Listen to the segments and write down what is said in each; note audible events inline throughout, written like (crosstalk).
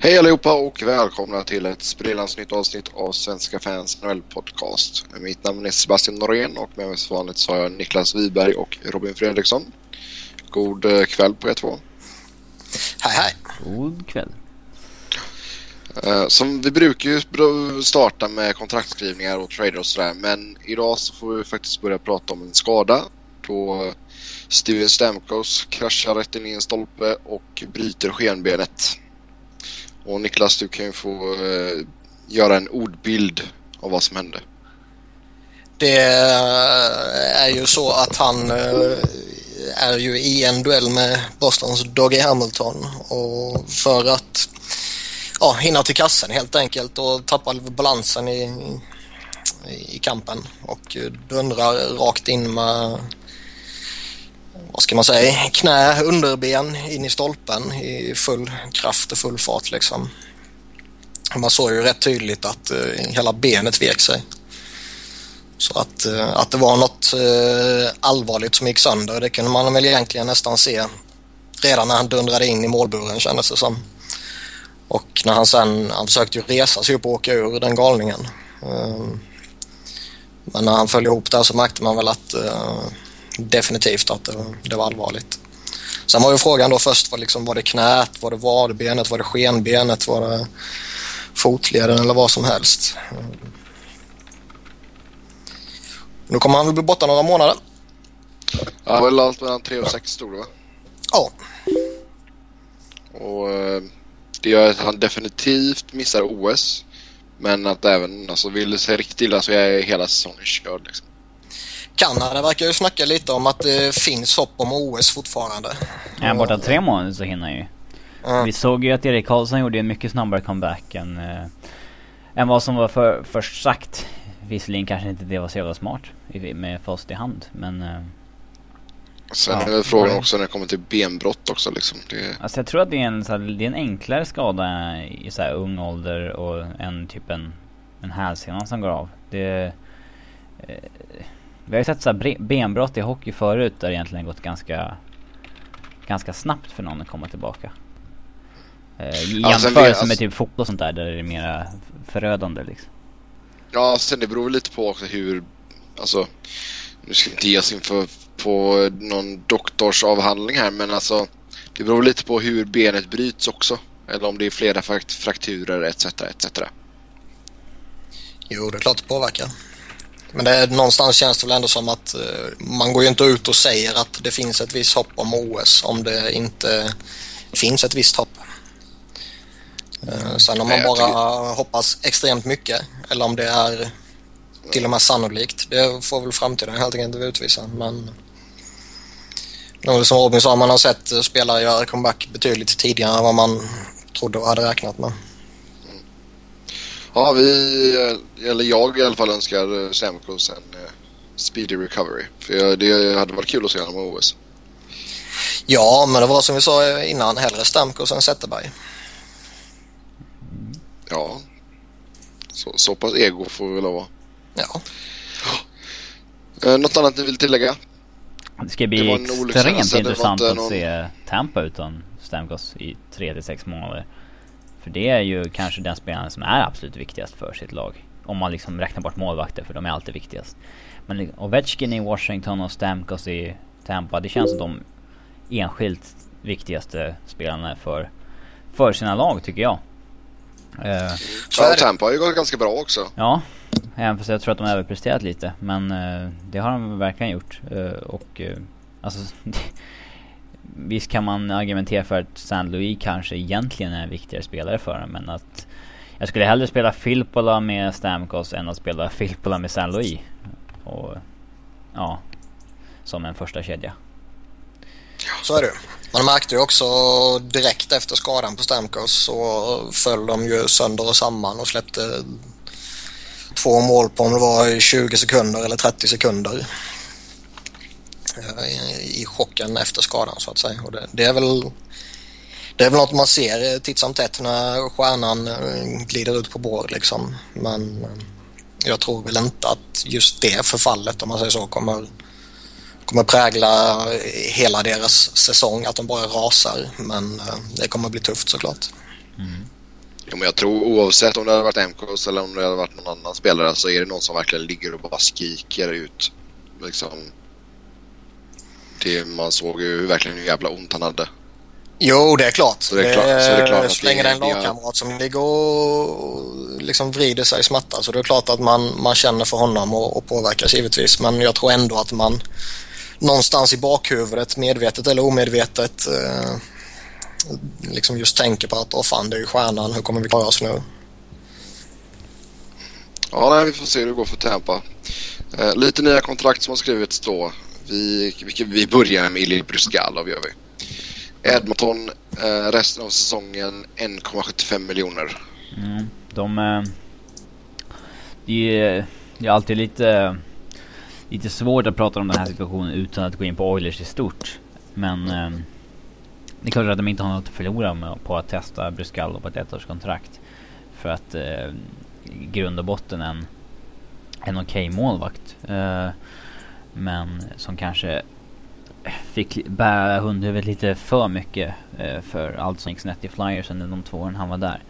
Hej allihopa och välkomna till ett sprillans nytt avsnitt av Svenska fans NHL podcast. Mitt namn är Sebastian Norén och med mig som vanligt så har jag Niklas Wiberg och Robin Fredriksson. God eh, kväll på er två. Hej hej. God kväll. Eh, Som vi brukar ju starta med kontraktskrivningar och trader och sådär men idag så får vi faktiskt börja prata om en skada då Steven Stamkos kraschar rätt in i en stolpe och bryter skenbenet. Och Niklas du kan ju få eh, göra en ordbild av vad som hände. Det eh, är ju så att han eh, är ju i en duell med Bostons Dougie Hamilton och för att ja, hinna till kassen helt enkelt och tappa balansen i, i kampen och eh, dundrar rakt in med vad ska man säga, knä, underben in i stolpen i full kraft och full fart liksom. Man såg ju rätt tydligt att eh, hela benet vek sig. Så att, eh, att det var något eh, allvarligt som gick sönder det kunde man väl egentligen nästan se redan när han dundrade in i målburen kändes det som. Och när han sen, han försökte ju resa sig upp och åka ur den galningen. Ehm, men när han föll ihop där så märkte man väl att definitivt att det, det, var allvarligt. Sen var ju frågan då först var, liksom, var det knät, var det vadbenet, var det skenbenet, var det fotleden eller vad som helst. Nu kommer han väl bli borta några månader. Ja, det var väl allt mellan 3 och 6 stod det va? Ja. Och eh, det gör att han definitivt missar OS. Men att även, alltså vill det sig riktigt illa så är hela säsongen körd liksom. Kanada verkar ju snacka lite om att det finns hopp om OS fortfarande. Är han borta tre månader så hinner han ju. Mm. Vi såg ju att Erik Karlsson gjorde en mycket snabbare comeback än, äh, än vad som var för, först sagt. Visserligen kanske inte det var så jävla smart med fast i hand men äh, Sen Ja. är väl frågan också när det kommer till benbrott också liksom. Det, Alltså jag tror att det är en, så här, det är en enklare skada i så här ung ålder och en typ en, en hälsena som går av. Det... Eh, vi har ju sett så benbrott i hockey förut där det egentligen gått ganska... Ganska snabbt för någon att komma tillbaka. Eh, I Ja, jämförelse vet- alltså- med typ fotboll och sånt där, där det är mera förödande liksom. ja, sen det beror lite på också hur, alltså, nu ska vi inte ge oss in för, på någon doktorsavhandling här men alltså, det beror lite på hur benet bryts också. Eller om det är flera frakt- frakturer etc. etc. Jo, det är klart det påverkar. Men det är, någonstans känns det väl ändå som att eh, man går ju inte ut och säger att det finns ett visst hopp om OS om det inte finns ett visst hopp. Eh, sen om man bara hoppas extremt mycket eller om det är till och med sannolikt, det får väl framtiden helt enkelt utvisa. Men nog som Robin sa, man har sett spelare göra comeback betydligt tidigare än vad man trodde och hade räknat med. Ja, vi, eller jag i alla fall önskar Stamkos en eh, speedy recovery. För det hade varit kul att se honom i OS. Ja, men det var som vi sa innan, hellre Stamkos än Zetterberg. Ja, så, så pass ego får vi väl vara. Ja. Eh, något annat ni vill tillägga? Det ska bli extremt det var intressant att någon- se Tampa utan Stamkos i 3-6 månader. För det är ju kanske den spelaren som är absolut viktigast för sitt lag. Om man liksom räknar bort målvakter för de är alltid viktigast. Men li- Ovechkin i Washington och Stamkos i Tampa, det känns som de enskilt viktigaste spelarna för, för sina lag tycker jag. Eh, Så är Ja. Tampa har ju gått ganska bra också. Ja, även fast jag tror att de har överpresterat lite. Men eh, det har de verkligen gjort. Eh, och eh, alltså... (laughs) visst kan man argumentera för att San Louis kanske egentligen är en viktigare spelare för dem. Men att... Jag skulle hellre spela Filippola med Stamkos än att spela Filippola med San Louis. Och... Ja. Som en första kedja. Så är det Man märkte ju också direkt efter skadan på Stamkos så föll de ju sönder och samman och släppte två mål på om det var i 20 sekunder eller 30 sekunder. I chocken efter skadan så att säga. Och det, det är väl det är väl något man ser titt som tätt när stjärnan eh, glider ut på bår liksom. Men eh, jag tror väl inte att just det förfallet om man säger så kommer kommer prägla hela deras säsong, att de bara rasar. Men eh, det kommer bli tufft såklart. Ja, men jag tror oavsett om det hade varit MKs eller om det hade varit någon annan spelare så är det någon som verkligen ligger och bara skriker ut. Liksom. Det, man såg ju verkligen hur jävla ont han hade. Jo, det är klart. Så det är klart- så det är klart att så länge det är en det- det är- lagkamrat som ligger och liksom vrider sig i smärta så det är klart att man, man känner för honom och, och påverkas givetvis. Men jag tror ändå att man någonstans i bakhuvudet, medvetet eller omedvetet, eh, liksom just tänker på att åh fan, det är ju stjärnan, hur kommer vi klara oss nu? Ja, nej, vi får se hur det går för Tampa. Eh, lite nya kontrakt som har skrivits då. Vi, vi, vi börjar med Illy Bruskalov gör vi. Edmonton eh, resten av säsongen 1,75 miljoner. Mm, de... eh, Det är, det är alltid lite... Lite svårt att prata om den här situationen utan att gå in på Oilers i stort. Men... eh, Det är klart att de inte har något att förlora med, på att testa Bruskalov på ett ettårskontrakt. För att eh, i grund och botten en, en okej målvakt. Eh, men som kanske fick bära hundhuvudet lite för mycket eh, för allt som gick snett i Flyers under de två åren han var där.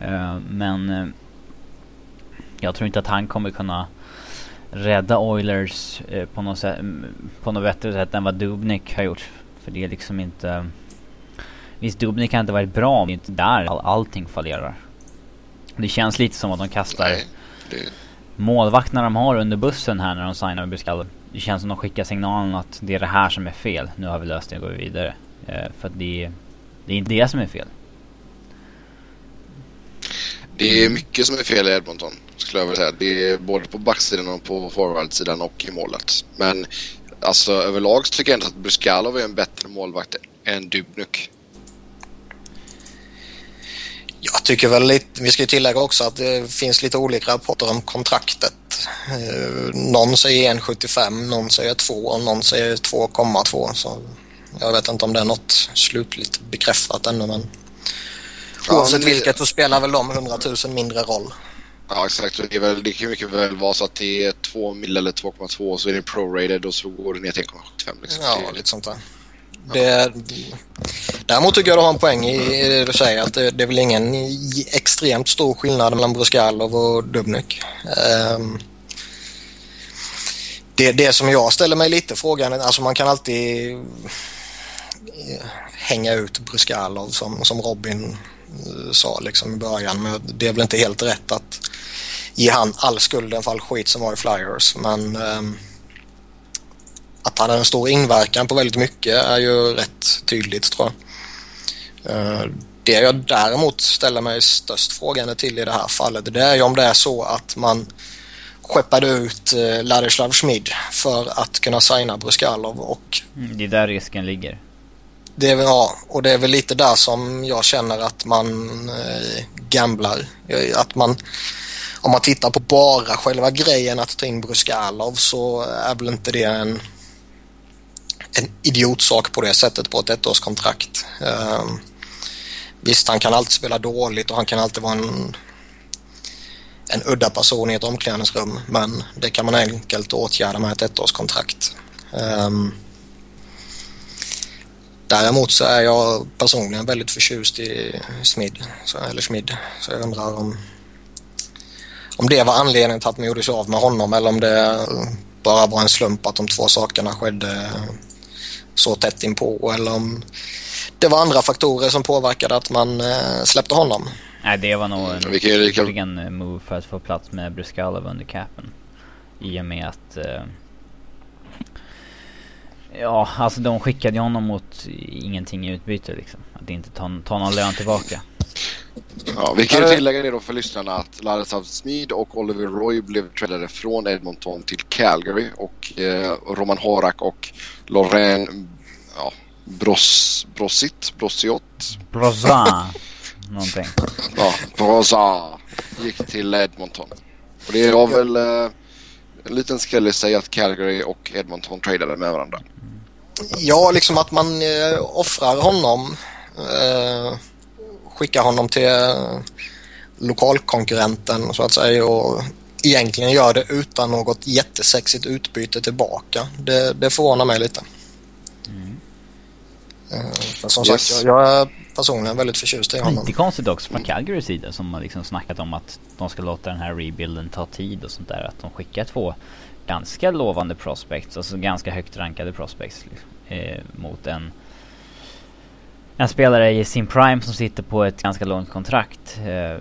Eh, men eh, jag tror inte att han kommer kunna rädda Oilers eh, på, något sätt, mm, på något bättre sätt än vad Dubnik har gjort. För det är liksom inte... Visst, Dubnik har inte varit bra, men det är inte där all, allting fallerar. Det känns lite som att de kastar Nej, det, målvakterna de har under bussen här när de signar med Bruscal. Det känns som att de skickar signalen att det är det här som är fel. Nu har vi löst det och går vidare. Eh, för att det, är- det är inte det som är fel. det är mycket som är fel i Edmonton skulle jag vilja säga. Det är både på backsidan och på forwardsidan och i målet. Men alltså överlag så tycker jag inte att Bruskalov är en bättre målvakt än Dubnuk. Jag tycker väl lite, vi ska ju tillägga också att det finns lite olika rapporter om kontraktet. Eh, någon säger 1,75, någon säger 2 och någon säger 2,2. Så jag vet inte om det är något slutligt bekräftat ännu men oavsett vilket så spelar väl de 100 000 mindre roll. Ja exakt. Så Det, är väl, det kan mycket väl vara så att det är 2 mil eller 2,2 så är det prorated och så går det ner till 1,75. Liksom. Ja, lite sånt där. Det, däremot tycker jag du har en poäng i det du säger att det, det är väl ingen extremt stor skillnad mellan Bruskalov och Dubnyk. Um, det, det som jag ställer mig lite frågan, alltså man kan alltid eh, hänga ut Bruskalov som, som Robin eh, sa liksom i början men det är väl inte helt rätt att ge han all skulden för all skit som var i Flyers men um, att han har en stor inverkan på väldigt mycket är ju rätt tydligt tror jag. Eh, Det jag däremot ställer mig störst frågande till i det här fallet det är ju om det är så att man skeppade ut eh, Ladislav Schmid för att kunna signa Bruskalov och Mm, det är där risken ligger. det är, ja, och det är väl lite där som jag känner att man eh, gamblar. Eh, Att man, om man tittar på bara själva grejen att ta in Bruskalov så är väl inte det en, en idiotsak på det sättet på ett ettårskontrakt. Eh, visst, han kan alltid spela dåligt och han kan alltid vara en, en udda person i ett omklädningsrum men det kan man enkelt åtgärda med ett ettårskontrakt. Um, Däremot så är jag personligen väldigt förtjust i Smid, så, eller Schmid. Så jag undrar om, om det var anledningen till att man gjorde sig av med honom eller om det bara var en slump att de två sakerna skedde så tätt inpå eller om det var andra faktorer som påverkade att man eh, släppte honom. Nej, det var nog en eh, move för att få plats med Bruskalov under capen. I och med att... Eh, ja, alltså de skickade ju honom mot ingenting i utbyte liksom. Att inte ta, ta någon lön tillbaka. Ja, vi kan ju tillägga det då för lyssnarna att Ladislav Smid och Oliver Roy blev tradade från Edmonton till Calgary och eh, Roman Horak och Lorraine ja, Bros, Brosit, Brosiot, Brozan! (laughs) Någonting. ja, Brosa gick till Edmonton. Och det var väl eh, en liten skräll i sig att Calgary och Edmonton tradade med varandra. Ja, liksom att man eh, offrar honom. Eh, skickar honom till eh, lokalkonkurrenten så att säga och egentligen gör det utan något jättesexigt utbyte tillbaka. Det, det förvånar mig lite. Eh, för som Yes. sagt, jag, jag är personligen väldigt förtjust i honom. Lite konstigt också från Calgarys sida som har liksom snackat om att de ska låta den här rebuilden ta tid och sånt där. Att de skickar två ganska lovande prospects, alltså ganska högt rankade prospects liksom, eh, mot en en spelare i sin prime som sitter på ett ganska långt kontrakt. Eh,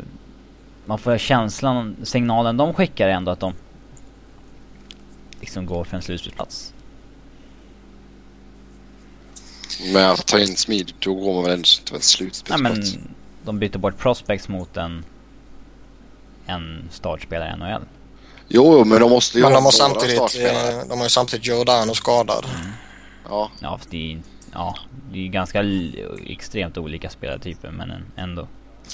man får känslan, signalen de skickar är ändå att de liksom går för en slutspelsplats. Med att ta in Smid då går man väl ändå inte för en Nej slutspelsplats. men de byter bort prospects mot en en startspelare i NHL. Jo, jo, men de måste ju Men ha de har några samtidigt, startspelare. eh, de har ju samtidigt Giordano skadad. Ja, Ja, fast det är, ja, det är ganska extremt olika spelartyper men en- ändå.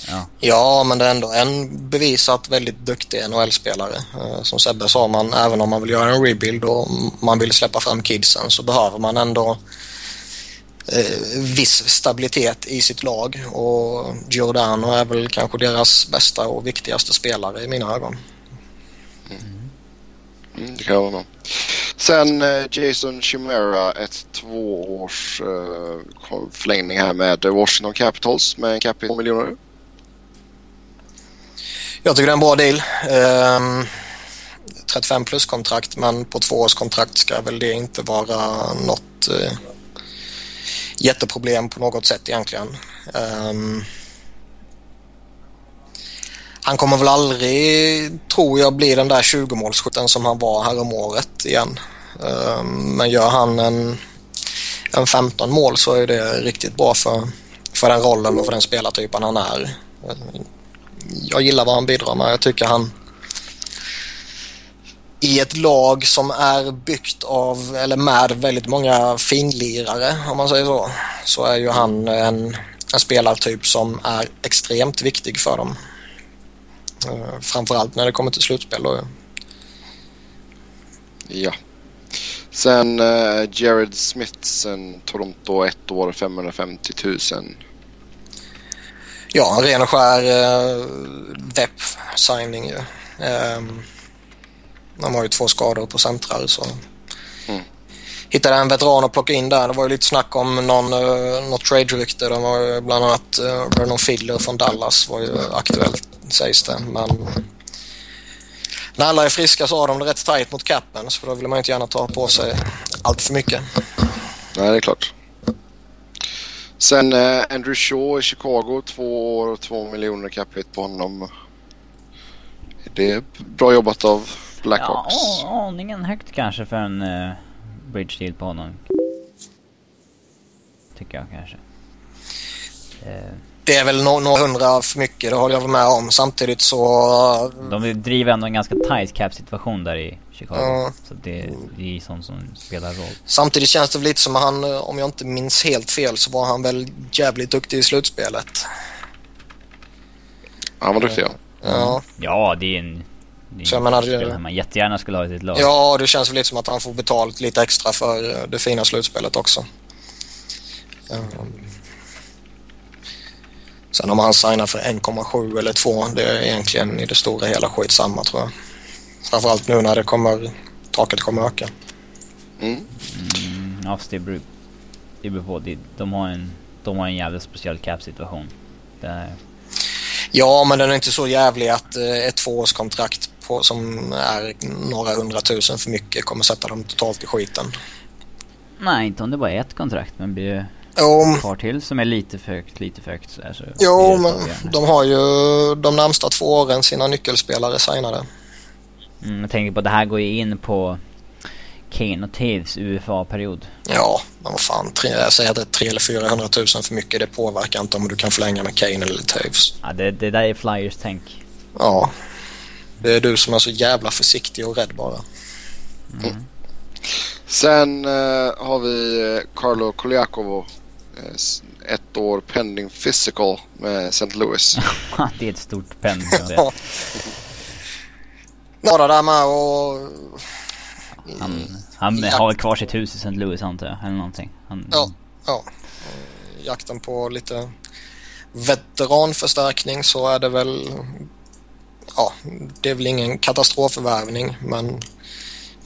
Ja, Ja, men det är ändå en bevisat väldigt duktig NHL-spelare. Eh, Som Sebbe sa, man, även om man vill göra en rebuild och man vill släppa fram kidsen så behöver man ändå eh, viss stabilitet i sitt lag och Giordano är väl kanske deras bästa och viktigaste spelare i mina ögon. mm, det kan jag vara med. Sen eh, Jason Chimera, ett tvåårs eh, förlängning här med Washington Capitals med en cap hit på miljoner. Jag tycker det är en bra deal. Ehm, um, 35 plus kontrakt men på två års kontrakt ska väl det inte vara något uh, jätteproblem på något sätt egentligen. Um, han kommer väl aldrig, tror jag, bli den där 20-målsskytten som han var här om året igen. Ehm, men gör han en, en 15 mål så är det riktigt bra för, för den rollen och för den spelartypen han är jag gillar vad han bidrar med. Jag tycker han i ett lag som är byggt av, eller med väldigt många finlirare om man säger så, så är ju han en, en spelartyp som är extremt viktig för dem. Eh, Framförallt när det kommer till slutspel då. Ja. Sen eh, Jared Smith, sen Toronto, ett år, 550 000. Ja, en ren och skär uh, depth-signing ju. Um, de har ju två skador på centrar så Mm. hittade en veteran att plocka in där. Det var ju lite snack om någon, uh, något trade-rykte. De var bland annat uh, Vernon Fiddler från Dallas var ju aktuellt sägs det. Men när alla är friska så har de det rätt tajt mot capen så då vill man inte gärna ta på sig allt för mycket. Nej, det är klart. Sen eh, Andrew Shaw i Chicago, två år och två miljoner cap hit på honom. Det är bra jobbat av Blackhawks. ja aningen högt kanske för en uh, bridge deal på honom. Tycker jag kanske. Eh, Det är väl no- några hundra för mycket, det håller jag med om. Samtidigt så de driver ändå en ganska tight cap situation där i Chicago. Ja. Så det, det är sånt som spelar roll. Samtidigt känns det väl lite som att han, eh, om jag inte minns helt fel, så var han väl jävligt duktig i slutspelet. Han var duktig ja. Ja, Ja, det är en... Det är Så jag en menar, det- spelare man jättegärna skulle ha i sitt lag. ja det känns väl lite som att han får betalt lite extra för eh, det fina slutspelet också. Um, Sen om han signar för 1,7 eller 2, det är egentligen i det stora hela skitsamma tror jag. Framförallt nu när det kommer, taket kommer öka. Mm. Mm, ja, fast det beror, det beror på. Det, de, har en, de har en jävligt speciell cap-situation. Är- Ja, men den är inte så jävlig att eh, ett tvåårskontrakt på, som är några hundratusen för mycket kommer sätta dem totalt i skiten. Nej, inte om det bara är ett kontrakt. Men blir det Jo, ett par till som är lite för högt, lite för högt så, här, så jo men de har ju de närmsta två åren sina nyckelspelare signade. Mm, jag tänker på det här går ju in på Kane och Taves UFA-period. Ja, men vad fan, tre, jag säger att det är 300 eller 400 000 för mycket. Det påverkar inte om du kan förlänga med Kane eller Taves. Ja, det, det där är Flyers tänk. Ja, det är du som är så jävla försiktig och rädd bara. Sen eh, har vi eh, Carlo Koljakovo. Eh, ett år pending physical med St. Louis. (laughs) det är ett stort. Några där med och... Han, han Ja. har kvar sitt hus i St. Louis antar jag, eller någonting. Han, Ja, ja. Jakten på lite veteranförstärkning så är det väl... Ja, det är väl ingen katastrofvärvning men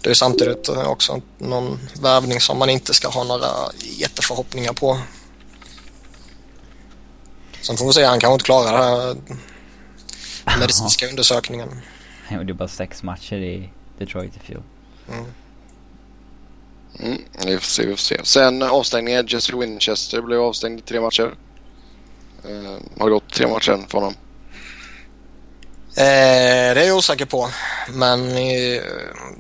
det är samtidigt också någon värvning som man inte ska ha några jätteförhoppningar på. Sen får vi se, han kanske inte klarar den här medicinska undersökningen. Han gjorde bara sex matcher i Detroit i fjol. Mm. Mm, vi får se, vi får se. Sen avstängningen. Jesse Winchester blev avstängd i tre matcher. Uh, har det gått tre matcher än för honom? Eh, det är jag osäker på. Men eh,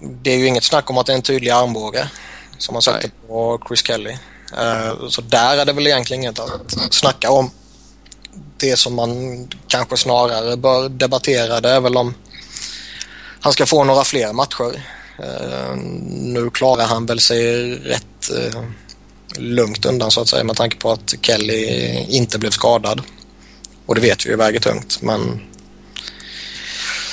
det är ju inget snack om att det är en tydlig armbåge som man sätter Nej. på Chris Kelly. Eh, så där är det väl egentligen inget att snacka om. Det som man kanske snarare bör debattera det är väl om han ska få några fler matcher. Eh, nu klarar han väl sig rätt eh, lugnt undan så att säga med tanke på att Kelly inte blev skadad. Och det vet vi ju väger tungt men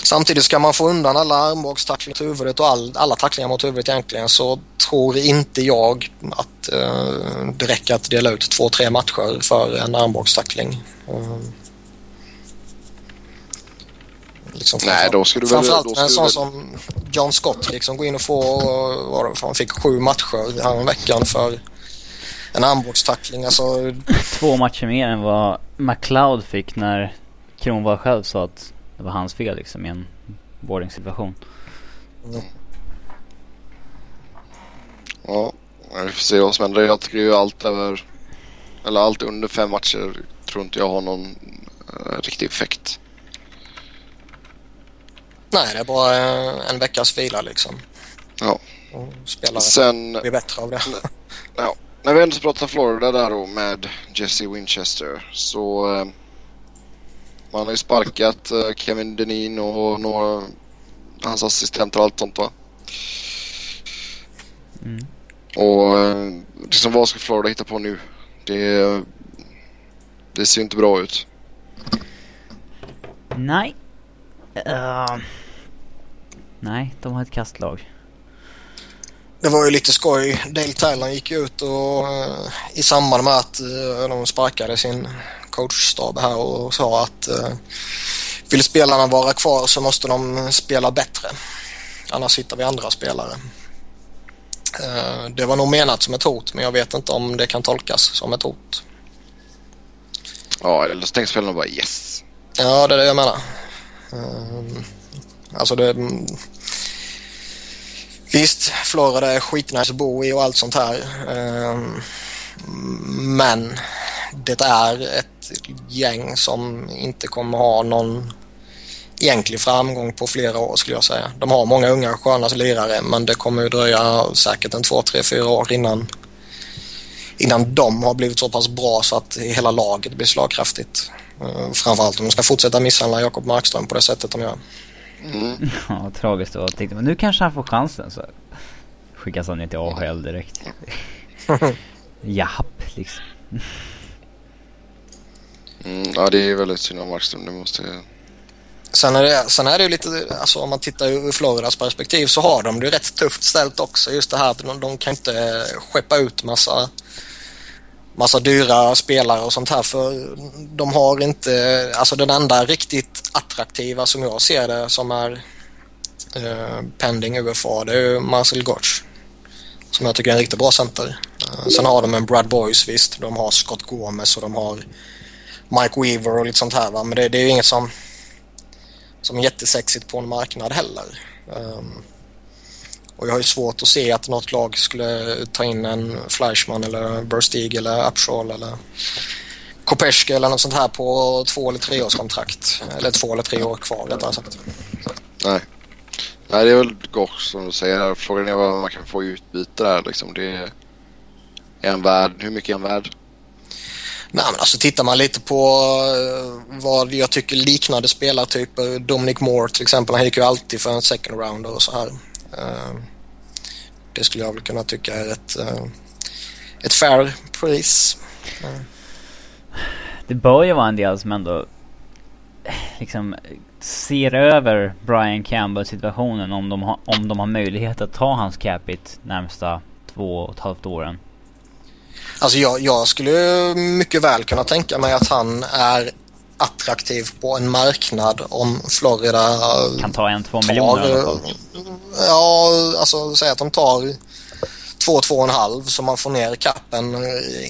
Samtidigt ska man få undan alla armbågstacklingar mot huvudet och all, alla tacklingar mot huvudet egentligen så tror inte jag att eh, det räcker att dela ut två, tre matcher för en armbågstackling. Eh, liksom Nej, då skulle du väl... Framförallt Då en sån väl som John Scott liksom gå in och få, vad var det, han fick sju matcher här veckan för en armbågstackling. Alltså, Två matcher mer än vad McLeod fick när Kronwall själv sa att det var hans fel liksom i en boarding-situation. Ja, vi får se vad som händer. Jag tycker ju allt över... Eller allt under fem matcher tror inte jag har någon uh, riktig effekt. nej, det är bara eh, en veckas vila liksom. Ja. Och spelare Sen... blir bättre av det. Ja, när vi ändå pratar Florida där då med Jesse Winchester så eh, man har ju sparkat eh, Kevin Denin och några hans assistenter och allt sånt va? Mm. Och eh, liksom vad ska Florida hitta på nu? Det, det ser ju inte bra ut. Nej. Eh, nej, de har ett kastlag. Det var ju lite skoj. Dale Talon gick ut och eh, i samband med att eh, de sparkade sin coachstab här och sa att eh, vill spelarna vara kvar så måste de spela bättre. Annars hittar vi andra spelare. Eh, det var nog menat som ett hot men jag vet inte om det kan tolkas som ett hot. Ja, eller så tänker spelarna bara yes. Ja, det är det jag menar. Um, alltså det... Visst, Florida är skitnice att bo i och allt sånt här. Men det är ett gäng som inte kommer ha någon egentlig framgång på flera år skulle jag säga. De har många unga sköna lirare men det kommer ju dröja säkert en två, tre, fyra år innan innan de har blivit så pass bra så att hela laget blir slagkraftigt. Uh, framförallt om de ska fortsätta misshandla Jakob Markström på det sättet de gör. Mm. (laughs) Ja, tragiskt och tänkte men nu kanske han får chansen så skickas han ner till AHL direkt. (laughs) (laughs) Japp, liksom. Mm, ja, det är väldigt synd om Markström. Det måste jag... Sen är, det, sen är det ju lite, alltså om man tittar ur Floridas perspektiv så har de det rätt tufft ställt också. Just det här att de, de kan inte skeppa ut massa, massa dyra spelare och sånt här för de har inte, alltså den enda riktigt attraktiva som jag ser det som är eh, pending UFA det är ju Marcel Gotch. Som jag tycker är en riktigt bra center. Eh, sen har de en Brad Boys visst, de har Scott Gomez och de har Mike Weaver och lite sånt här va? men det, det är ju inget som som är jättesexigt på en marknad heller. Um, och jag har ju svårt att se att något lag skulle ta in en Fleischman eller Burstig eller Upshaw eller Kopeschke eller något sånt här på två eller tre års kontrakt. Eller två eller tre år kvar rättare sagt. Nej. Nej, det är väl gott som du säger. här. Frågan är vad man kan få i utbyte där liksom. Det är en värld. Hur mycket är en värld? Nej, men alltså tittar man lite på eh, vad jag tycker liknande spelartyper, Dominic Moore till exempel, han gick ju alltid för en second rounder och så här. Eh, det skulle jag väl kunna tycka är ett, eh, ett fair pris. Det bör ju vara en del som ändå liksom ser över Brian Campbell situationen om de, har, om de har möjlighet att ta hans capita närmsta två och ett halvt åren. Alltså jag, jag skulle mycket väl kunna tänka mig att han är attraktiv på en marknad om Florida Kan ta en, två miljoner alla fall. Ja, alltså säg att de tar två, två och en halv så man får ner kappen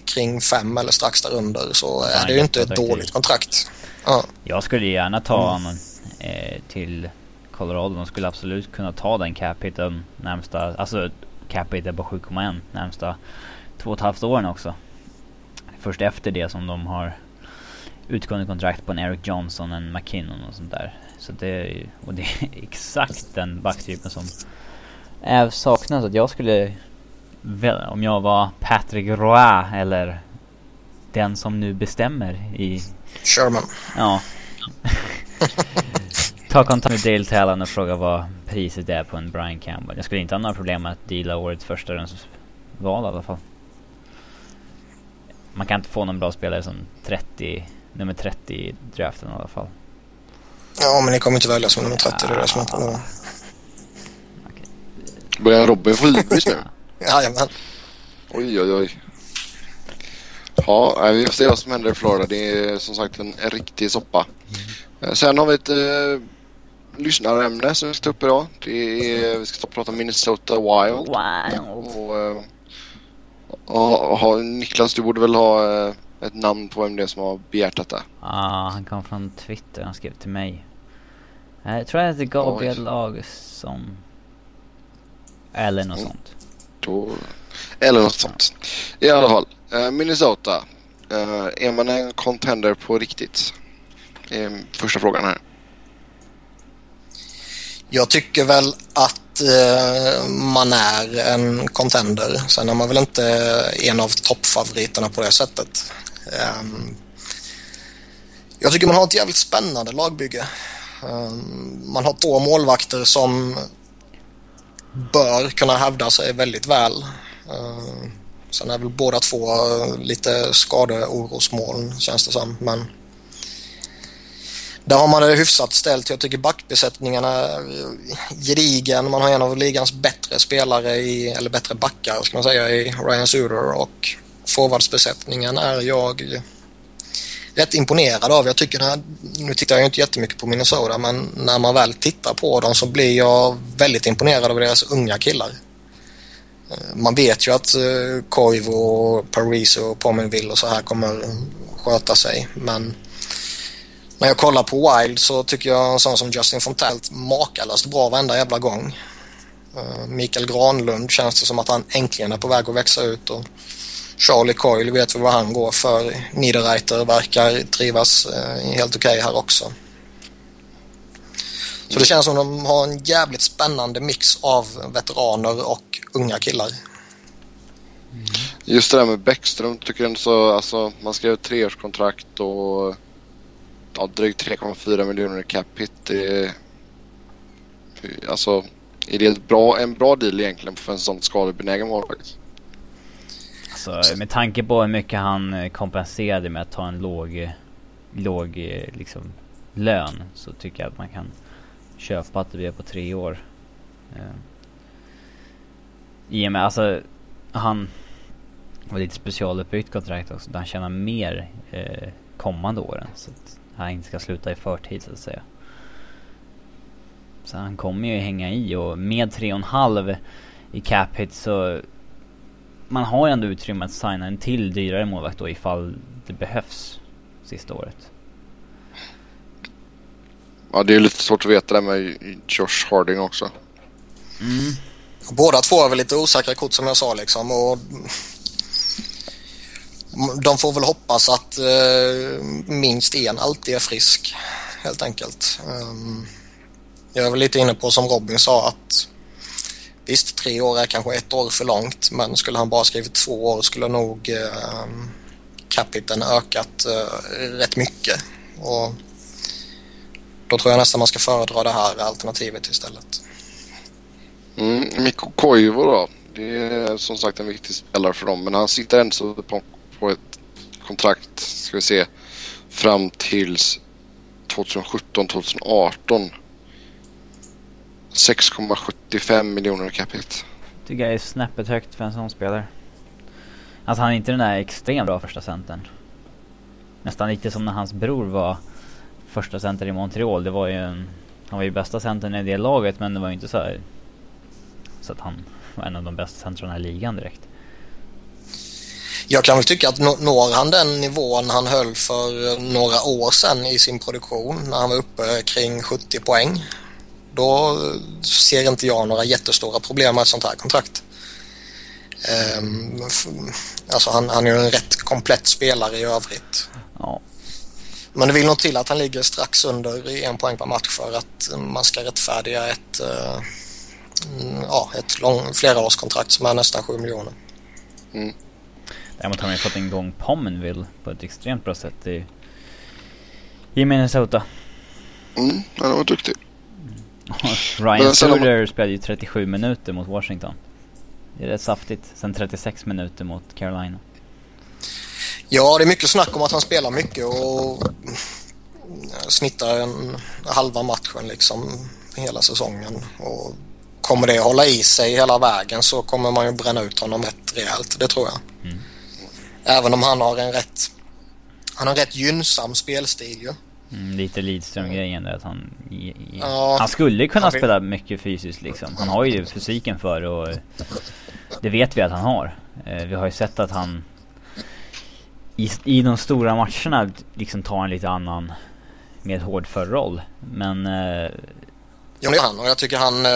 kring fem eller strax därunder så är det ju inte ett dåligt kontrakt. Ja. Jag skulle gärna ta mm. honom eh, till Colorado. De skulle absolut kunna ta den cap hiten närmsta, alltså cap hiten på 7,1 närmsta två och ett halvt åren också. Först efter det som de har utgående kontrakt på en Eric Johnson, en McKinnon och sånt där. Så det, och det är (laughs) exakt den backtypen som är saknas. Att jag skulle, om jag var Patrick Roy eller den som nu bestämmer i... Sherman. Ja. (laughs) Ta kontakt med Dale Talon och fråga vad priset är på en Brian Campbell. Jag skulle inte ha några problem med att deala årets första val i alla fall. Man kan inte få någon bra spelare som 30, nummer 30 i draften i alla fall. Ja, men ni kommer inte välja som nummer 30, det är det som är problemet. Börjar Robin få hybris (laughs) nu? Jajamän. Oj, oj, oj. Ja, vi får se vad som händer i Florida. Det är som sagt en, en riktig soppa. Mm. Sen har vi ett eh, lyssnarämne som vi ska ta upp idag. Det är, vi ska prata Minnesota Wild. Wild. Och, eh, och, och, Niklas, du borde väl ha eh, ett namn på vem det är som har begärt detta? Ja, ah, han kom från Twitter. Han skrev till mig. Jag tror att det är Gabriel Augustsson. Eller något mm. sånt. Då, eller något sånt. I alla fall. Uh, Minnesota. Är man en contender på riktigt? Är första frågan här. Jag tycker väl att Eh, man är en contender. Sen är man väl inte eh, en av toppfavoriterna på det sättet. Ehm, jag tycker man har ett jävligt spännande lagbygge. Ehm, man har två målvakter som bör kunna hävda sig väldigt väl. Ehm, sen är väl båda två eh, lite skadeorosmoln känns det som. Men där har man det hyfsat ställt. Jag tycker backbesättningen är gedigen. Man har en av ligans bättre spelare, i, eller bättre backar ska man säga, i Ryan Suder och forwardsbesättningen är jag rätt imponerad av. Jag tycker, här, nu tittar jag inte jättemycket på Minnesota, men när man väl tittar på dem så blir jag väldigt imponerad av deras unga killar. Eh, man vet ju att eh, Koivu Paris och Pominville och så här kommer sköta sig, men när jag kollar på Wild så tycker jag en sån som Justin Fontelt makalöst bra varenda jävla gång. Uh, Mikael Granlund känns det som att han äntligen är på väg att växa ut och Charlie Coyle vet vi vad han går för. Niederreiter verkar trivas eh, helt okej okay här också. Så det känns som de har en jävligt spännande mix av veteraner och unga killar. Just det där med Bäckström tycker jag så, alltså man skrev ett treårskontrakt och ja, drygt 3,4 miljoner i cap hit. Det, alltså är det bra, en bra deal egentligen för en sån skadebenägen målvakt? Alltså med tanke på hur mycket han eh, kompenserade med att ta en låg, låg eh, liksom lön så tycker jag att man kan köpa att det blir på tre år. Eh, I och med alltså han var lite specialuppbyggt kontrakt också där han tjänar mer eh, kommande åren så att han inte ska sluta i förtid så att säga. Så han kommer ju hänga i och med 3,5 i cap hit så man har ändå utrymme att signa en till dyrare målvakt då ifall det behövs sista året. Ja, det är lite svårt att veta det med Josh Harding också. Mm. Båda två är väl lite osäkra kort som jag sa liksom och de får väl hoppas att eh, minst en alltid är frisk helt enkelt. Um, jag är väl lite inne på som Robin sa att Visst, tre år är kanske ett år för långt men skulle han bara skrivit två år skulle nog eh, capiten ökat eh, rätt mycket. Och då tror jag nästan man ska föredra det här alternativet istället. Mm, Mikko Koivu då. Det är som sagt en viktig spelare för dem men han sitter ändå på, på ett kontrakt, ska vi se, fram tills 2017-2018. 6,75 miljoner capita. Tycker jag är snäppet högt för en sån spelare. Alltså han är inte den där extremt bra första centern. Nästan lite som när hans bror var första center i Montreal. Det var ju en, han var ju bästa centern i det laget men det var ju inte så här, så att han var en av de bästa centrarna i ligan direkt. Jag kan väl tycka att når han den nivån han höll för några år sedan i sin produktion när han var uppe kring 70 poäng. Då ser inte jag några jättestora problem med ett sånt här kontrakt. Um, alltså han, han är ju en rätt komplett spelare i övrigt. Ja. Men det vill nog till att han ligger strax under en poäng per match för att man ska rättfärdiga ett, uh, ja, ett lång, flerårskontrakt som är nästan 7 miljoner. Mm. Däremot har man ju fått igång Pominville på ett extremt bra sätt i, i Minnesota. Mm, han var duktig. Ryan Suder spelade ju 37 minuter mot Washington. Det är rätt saftigt. Sen 36 minuter mot Carolina. Ja, det är mycket snack om att han spelar mycket och snittar en halva matchen liksom hela säsongen. Och kommer det hålla i sig hela vägen så kommer man ju bränna ut honom rätt rejält, det tror jag. Mm. Även om han har en rätt, han har en rätt gynnsam spelstil ju. Mm, lite Lidström-grejen där att han... Ja, han skulle kunna han spela mycket fysiskt liksom. Han har ju fysiken för och det vet vi att han har. Eh, vi har ju sett att han i, i de stora matcherna liksom tar en lite annan mer hårdför roll. Men... Eh, är han och jag tycker han... Eh,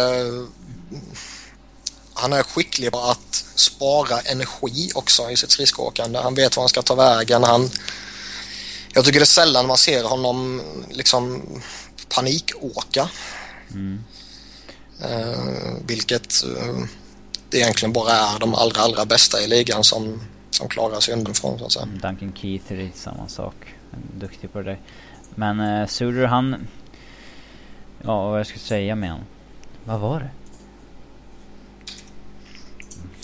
han är skicklig på att spara energi också i sitt skridskoåkande. Han vet var han ska ta vägen. Han, jag tycker det är sällan man ser honom liksom panikåka. Mm. Uh, vilket uh, det egentligen bara är de allra, allra bästa i ligan som, som klarar sig underifrån så att säga. Duncan Keith är lite samma sak. Duktig på det där. Men uh, Suder han... Ja, vad jag ska säga med honom. Vad var det?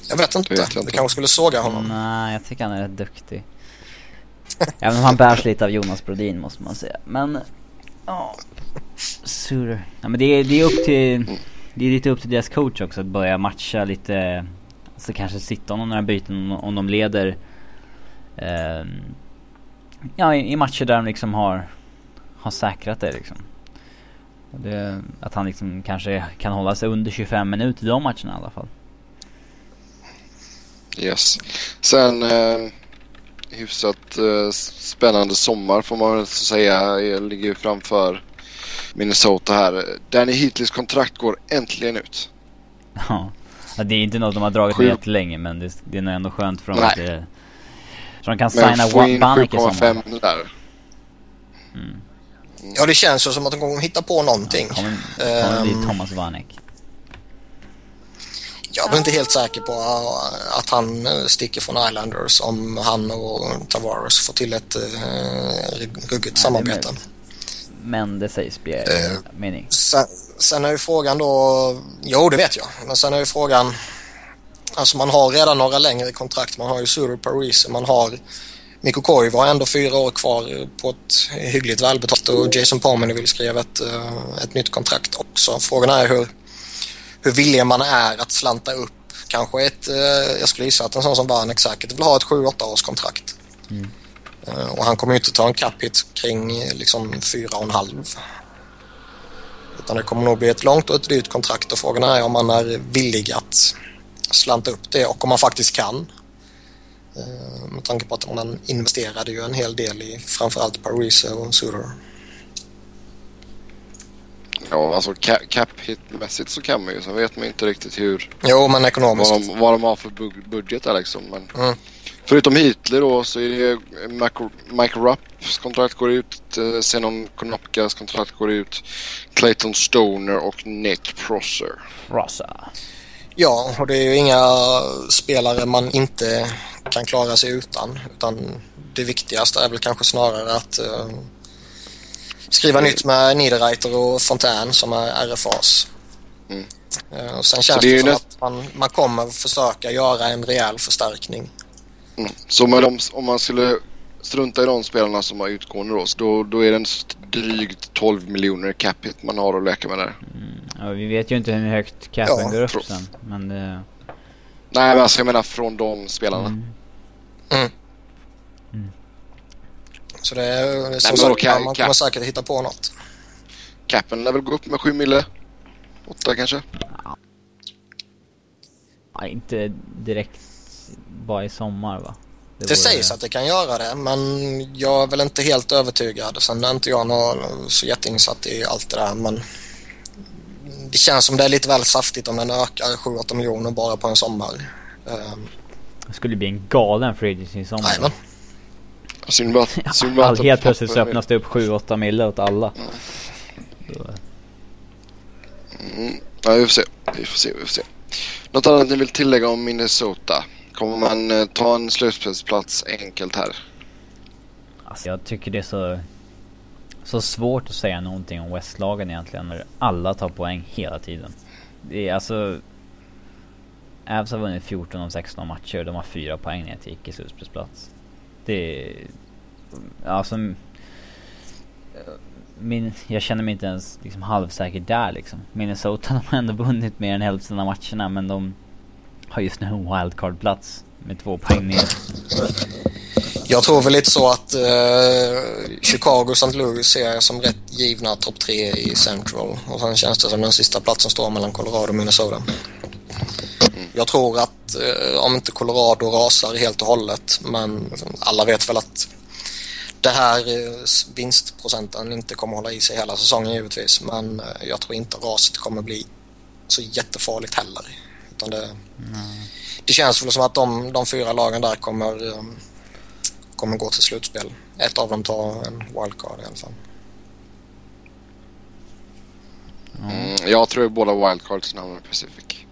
Jag vet inte. vet inte. Du kanske skulle såga honom? Nej, jag tycker han är rätt duktig. Även om han bärs lite av Jonas Brodin måste man säga. Men, ja. Suter. Ja men det är, det är upp till, det är lite upp till deras coach också att börja matcha lite, alltså kanske sitta om några byten om de leder. Eh, ja i, i, matcher där de liksom har, har säkrat det liksom. Det, att han liksom kanske kan hålla sig under 25 minuter i de matcherna i alla fall. Yes. Sen eh, hyfsat eh, spännande sommar får man väl säga. Jag ligger framför Minnesota här. Danny Heatleys kontrakt går äntligen ut. Ja. Det är inte något de har dragit Sju... med länge men det, det är nog ändå skönt för dem Nej. att det... Så de kan signa Bannick i sommar. där. Mm. Ja det känns ju som att de kommer hitta på någonting. Ja, kommer, kommer um... bli Thomas Vanek. Jag är väl inte helt säker på att han eh, sticker från Islanders om han och Tavares får till ett uh, ruggigt samarbete. Men det sägs bli uh, mening. Sen, sen är ju frågan då, jo det vet jag, men sen är ju frågan, alltså man har redan några längre kontrakt. Man har ju Suru Paris, man har Mikko Koivu har ändå fyra år kvar på ett hyggligt välbetalt och Jason Palmer vill skriva ett, ett nytt kontrakt också. Frågan är hur hur villig man är att slanta upp kanske ett, eh, jag skulle gissa att en sån som Vanek säkert vill ha ett 7-8 års kontrakt. Mm. Eh, och han kommer ju inte ta en cap hit kring liksom 4,5. Utan det kommer nog bli ett långt och ett dyrt kontrakt och frågan är om man är villig att slanta upp det och om man faktiskt kan. Eh, med tanke på att man investerade ju en hel del i framförallt Parise och Suter. Ja, alltså cap hit-mässigt så kan man ju. Sen vet man inte riktigt hur... Jo, men ekonomiskt. Vad de, vad de har för budget där liksom. Men mm. Förutom Hitler då så är det Mike Rapps kontrakt går ut. Eh, Zenon Konopkas kontrakt går ut. Clayton Stoner och Nick Prosser. Prosser. Ja, och det är ju inga spelare man inte kan klara sig utan. Utan det viktigaste är väl kanske snarare att uh, skriva nytt med Niederreiter och Fontän som är RFAs. Mm. Eh, och sen känns det, det som att man, man kommer försöka göra en rejäl förstärkning. Mm. Så de, om man skulle strunta i de spelarna som har utgående då, då, då är det en drygt 12 miljoner cap hit man har att leka med där. Mm. Ja, vi vet ju inte hur högt capen ja, går upp sen. Men det... Nej men alltså jag menar från de spelarna. Mm. Så det är som sagt, kan, man kommer säkert hitta på något. Capen lär väl gå upp med 7 mille? 8 kanske? Ja, inte direkt bara i sommar va? Det, det sägs att det kan göra det men jag är väl inte helt övertygad. Sen är inte jag någon, så jätteinsatt i allt det där men det känns som det är lite väl saftigt om den ökar 7-8 miljoner bara på en sommar. Um, det skulle bli en galen free agency i sommar. Jajamän. Synd bara, synd bara All, helt plötsligt så öppnas det upp 7-8 mille åt alla. Mm. Ja, vi får se. Vi får se, vi får se. Något annat ni vill tillägga om Minnesota? Kommer man eh, ta en slutspelsplats enkelt här? Alltså jag tycker det är så, så svårt att säga någonting om Westlagen egentligen när alla tar poäng hela tiden. Det är alltså... Avs har vunnit 14 av 16 matcher. De har 4 poäng ner till icke-slutspelsplats. Det är... Alltså... Min, jag känner mig inte ens liksom halvsäker där liksom. Minnesota (laughs) de har ändå vunnit mer än hälften av matcherna men de har just nu en wildcard-plats med två poäng ner. Jag tror väl lite så att eh, Chicago och St. Louis ser jag som rätt givna topp tre i Central. Och sen känns det som den sista platsen står mellan Colorado och Minnesota. Jag tror att eh, om inte Colorado rasar helt och hållet men alla vet väl att det här eh, vinstprocenten inte kommer hålla i sig hela säsongen givetvis men eh, jag tror inte raset kommer bli så jättefarligt heller. Utan det, mm. det känns väl som att de, de fyra lagen där kommer, um, kommer gå till slutspel. Ett av dem tar en wildcard i alla fall. Mm, jag tror båda wildcards hamnar Pacific.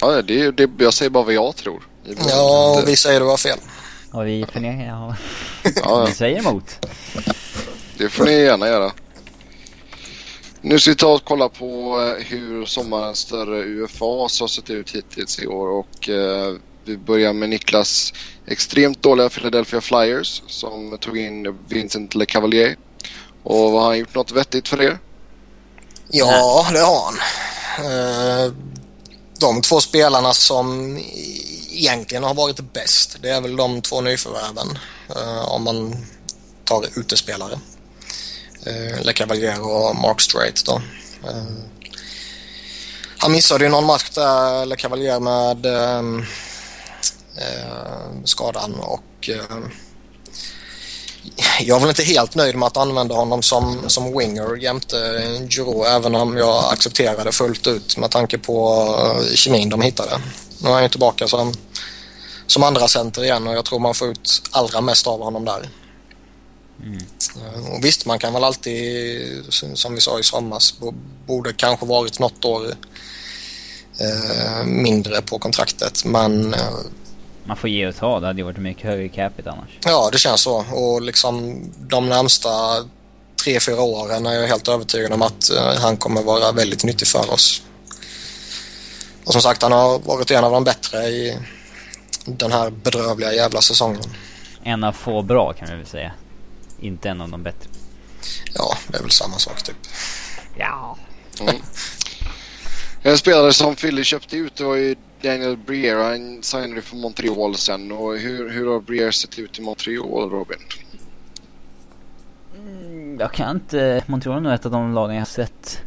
Ja, det, det, jag säger bara vad jag tror. Ja, och vi säger du har fel. Och vi förnekar, ja. ja. (laughs) vi säger emot. Det får ni gärna göra. Nu ska vi ta och kolla på eh, hur sommarens större UFA har sett ut hittills i år och eh, vi börjar med Niklas extremt dåliga Philadelphia Flyers som tog in Vincent LeCavalier. Och har han gjort något vettigt för er? Ja, det har han. Eh, de två spelarna som egentligen har varit bäst, det är väl de två nyförvärven eh, om man tar utespelare eh, Le Cavalier och Mark Strait då. Han missade ju någon match där, Le Cavalier med skadan och jag är väl inte helt nöjd med att använda honom som, som winger jämte Giroud även om jag accepterar det fullt ut med tanke på eh, kemin de hittade. Nu är han ju tillbaka som, som andra center igen och jag tror man får ut allra mest av honom där. Mm. Och visst, man kan väl alltid, som vi sa i somras, borde kanske varit något år eh, mindre på kontraktet. Men... Man får ge och ta. Det hade ju varit mycket högre capita annars. Ja, det känns så. Och liksom de närmsta tre, fyra åren är jag helt övertygad om att eh, han kommer vara väldigt nyttig för oss. Och som sagt, han har varit en av de bättre i den här bedrövliga jävla säsongen. En av få bra kan vi väl säga inte en av de bättre. Ja, det är väl samma sak typ. Ja. Mm. (laughs) En spelare som Philly köpte ut det var ju Daniel Brier. Han signade för Montreal sen. Och hur, hur har Brier sett ut i Montreal, Robin? Mm, jag kan inte... Montreal är nog ett av de lagen jag har sett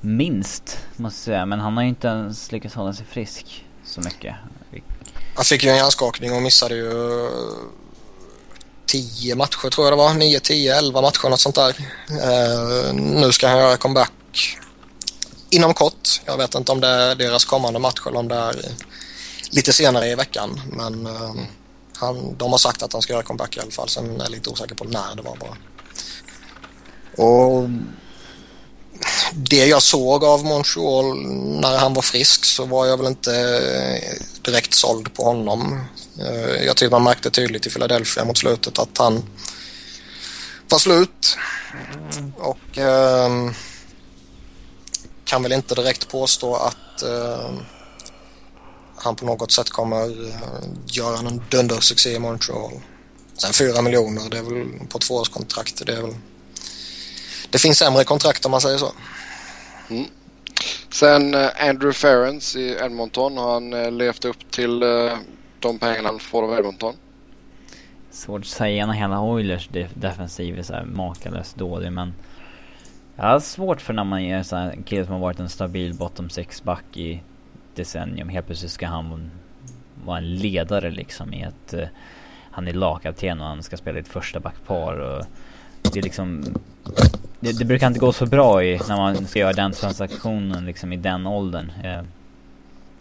minst, måste jag säga. Men han har ju inte ens lyckats hålla sig frisk så mycket. Han fick ju en hjärnskakning och missade ju 10 matcher tror jag det var. 9, 10, 11 matcher något sånt där. Uh, nu ska han göra comeback inom kort. Jag vet inte om det är deras kommande match eller om det är lite senare i veckan. Men uh, han, de har sagt att han ska göra comeback i alla fall. Sen är jag lite osäker på när det var bara. Och det jag såg av Montreal när han var frisk så var jag väl inte direkt såld på honom. Eh, jag tycker man märkte tydligt i Philadelphia mot slutet att han var slut. Och eh, kan väl inte direkt påstå att eh, han på något sätt kommer eh, göra någon dundersuccé i Montreal. Sen fyra miljoner, det är väl på tvåårskontrakt. Det, är väl, det finns sämre kontrakt om man säger så. Mm. Sen eh, Andrew Ferrens i Edmonton, har han eh, levt upp till de pengarna han får av Edmonton. Svårt att säga när hela Oilers defensiv är så här makalöst dålig men jag har svårt för när man är så här, en kille som har varit en stabil bottom 6 back i decennium. Helt plötsligt ska han vara en ledare liksom i att uh, eh, han är lagkapten och han ska spela i ett första backpar. Och det är liksom... Det, det, brukar inte gå så bra i, när man ska göra den transaktionen liksom i den åldern. Uh,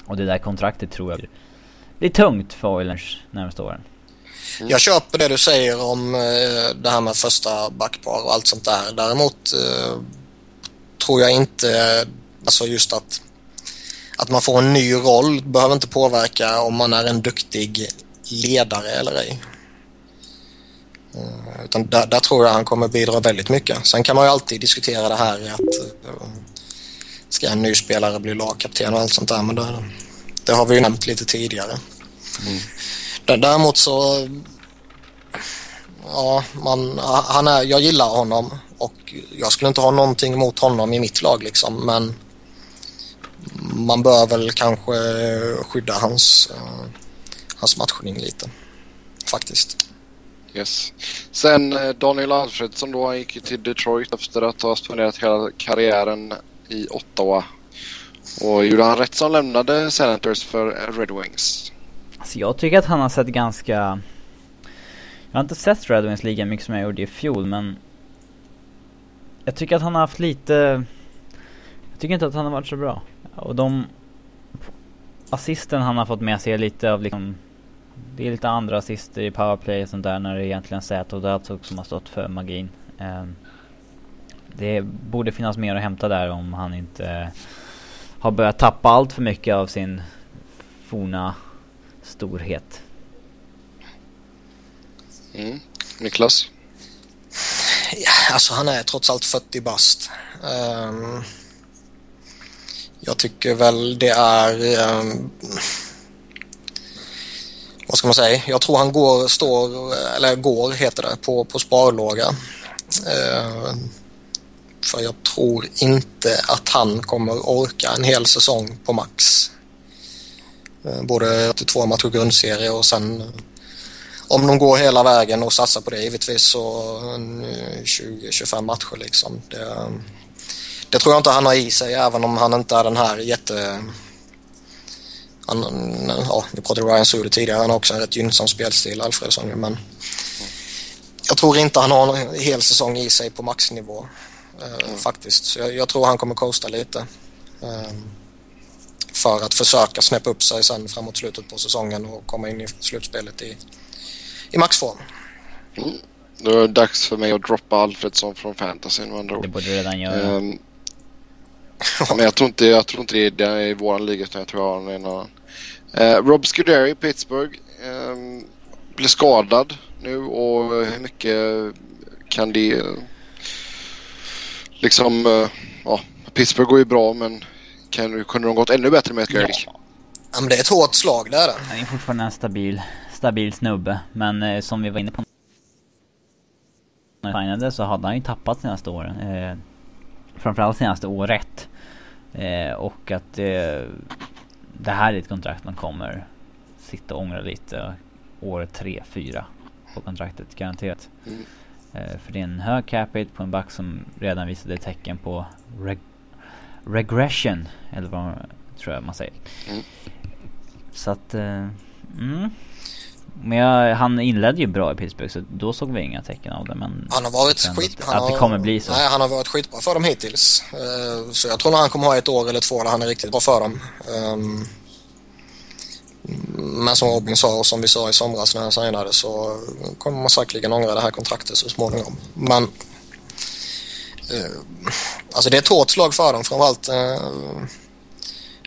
och det där kontraktet tror jag blir tungt för Oilers närmaste åren. Mm. Jag köper det du säger om eh, det här med första backpar och allt sånt där. Däremot eh, tror jag inte, alltså just att, att man får en ny roll behöver inte påverka om man är en duktig ledare eller ej. Eh, utan där, där, tror jag han kommer bidra väldigt mycket. Sen kan man ju alltid diskutera det här att ska en ny spelare bli lagkapten och allt sånt där men det, det har vi ju nämnt lite tidigare. Mm. Däremot så... Ja, man, han är, jag gillar honom och jag skulle inte ha någonting emot honom i mitt lag liksom men man bör väl kanske skydda hans, eh, hans matchning lite. Faktiskt. Yes. Sen eh, Daniel Alfredsson då, han gick till Detroit efter att ha spenderat hela karriären i Ottawa. Och gjorde han rätt som lämnade Senators för Red Wings? Alltså jag tycker att han har sett ganska... Jag har inte sett Red Wings lika mycket som jag gjorde i fjol men... Jag tycker att han har haft lite... Jag tycker inte att han har varit så bra. Och de... Assisten han har fått med sig är lite av liksom... Det är lite andra assister i powerplay och sånt där när det är egentligen Zäta och Datsuk alltså som har stått för magin. Ehm, det borde finnas mer att hämta där om han inte har börjat tappa allt för mycket av sin forna storhet. Mm. Niklas? Ja, alltså han är trots allt 40 bast. Um, jag tycker väl det är... Um, vad ska man säga? Jag tror han går, står, eller går heter det, på, på sparlåga. Uh, för jag tror inte att han kommer orka en hel säsong på max. Eh, både 82 matcher grundserie och sen om de går hela vägen och satsar på det givetvis så 20-25 matcher liksom. Det, det, tror jag inte han har i sig även om han inte är den här jätte... Han, ja, vi pratade Ryan Suder tidigare, han har också en rätt gynnsam spelstil, Alfredsson men jag tror inte han har en hel säsong i sig på maxnivå eh, faktiskt. Så jag, jag, tror han kommer coasta lite. Eh, för att försöka snäppa upp sig sen framåt slutet på säsongen och komma in i slutspelet i, i maxform. Mm. Då är det dags för mig att droppa Alfredsson från fantasyn med andra ord. Det borde du redan göra. Um, men jag tror inte, jag tror inte det är i våran liga utan jag tror jag har en annan. Uh, Rob Scuderi, Pittsburgh, um, blir skadad nu och hur mycket kan det liksom, uh, ja, Pittsburgh går ju bra men kan, kunde de gått ännu bättre med ett Gerlich? Ja. ja. men det är ett hårt slag det är det. Han är fortfarande en stabil, stabil snubbe. Men eh, som vi var inne på när signade så hade han ju tappat senaste åren. Eh, framförallt senaste året. Eh, och att eh, det här är ett kontrakt man kommer sitta och ångra lite år 3, 4 på kontraktet garanterat. Mm. Eh, för det är en hög capita på en back som redan visade tecken på reg regression, eller vad tror jag man säger. Mm. Så att, uh, mm. Men jag, han inledde ju bra i Pittsburgh så då såg vi inga tecken av det men Han har varit skit... Han att det kommer bli så. Nej, han har varit skitbra för dem hittills. Uh, så jag tror att han kommer ha ett år eller två där han är riktigt bra för dem. Um, men som Robin sa och som vi sa i somras när han signade så kommer man säkerligen ångra det här kontraktet så småningom. Men Eh, alltså det är ett hårt slag för dem framförallt. Eh,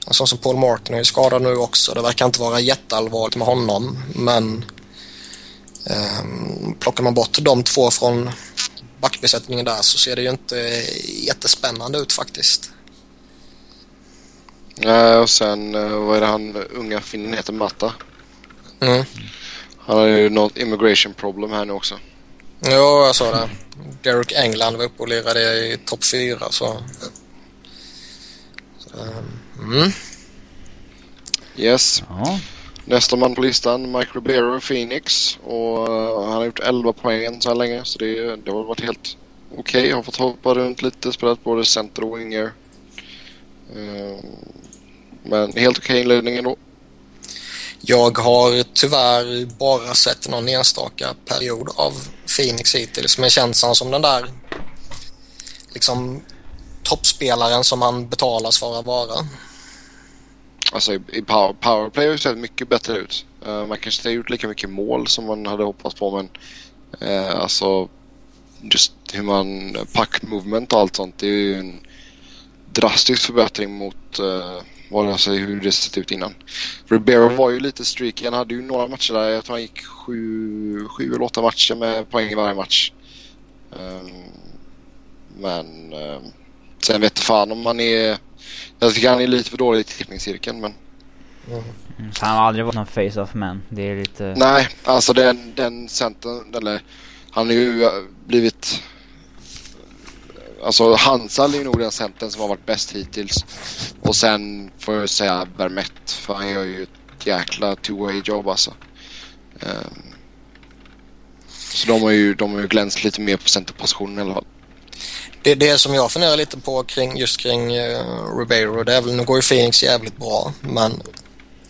en sån som Paul Martin är ju skadad nu också. Det verkar inte vara jätteallvarligt med honom men eh, plockar man bort de två från backbesättningen där så ser det ju inte jättespännande ut faktiskt. Nej, och sen vad är det han unga finnen heter Matta? Mm. Han har ju något immigration problem här nu också. Ja, jag sa det. Derek England var uppe och lirade i topp fyra så... så mm. Yes. Ja. Nästa man på listan, Mike Ribeiro, Phoenix. Och uh, han har gjort 11 poäng så här länge så det, det har varit helt okej. Har fått hoppa runt lite. Spelat både center och winger. Eh, men helt okej inledning ändå. Jag har tyvärr bara sett någon enstaka period av Phoenix hittills liksom men känns han som den där liksom toppspelaren som han betalas för att vara. Alltså i, power, powerplay har det sett mycket bättre ut. Uh, man kanske inte har gjort lika mycket mål som man hade hoppats på men uh, alltså just hur man pack movement och allt sånt det är ju en drastisk förbättring mot uh, vad alltså, hur det sett ut innan. Ribeiro var ju lite streaky. Han hade ju några matcher där. Jag tror han gick sju, sju eller åtta matcher med poäng i varje match. Um, men um, sen vet fan om han är... Jag tycker han är lite för dålig i tippningscirkeln men... Mm. Han har aldrig varit någon face-off man. Det är lite... Nej, alltså den, den centern, eller han har ju blivit Alltså Hansal är nog den centern som har varit bäst hittills. Och sen får jag säga Vermett för han gör ju ett jäkla two-way jobb alltså. Um, så de har ju, de har ju glänst lite mer på centerpositionen i alla fall. Det, det som jag funderar lite på kring, just kring uh, Ribeiro det är väl, nu går ju Phoenix jävligt bra men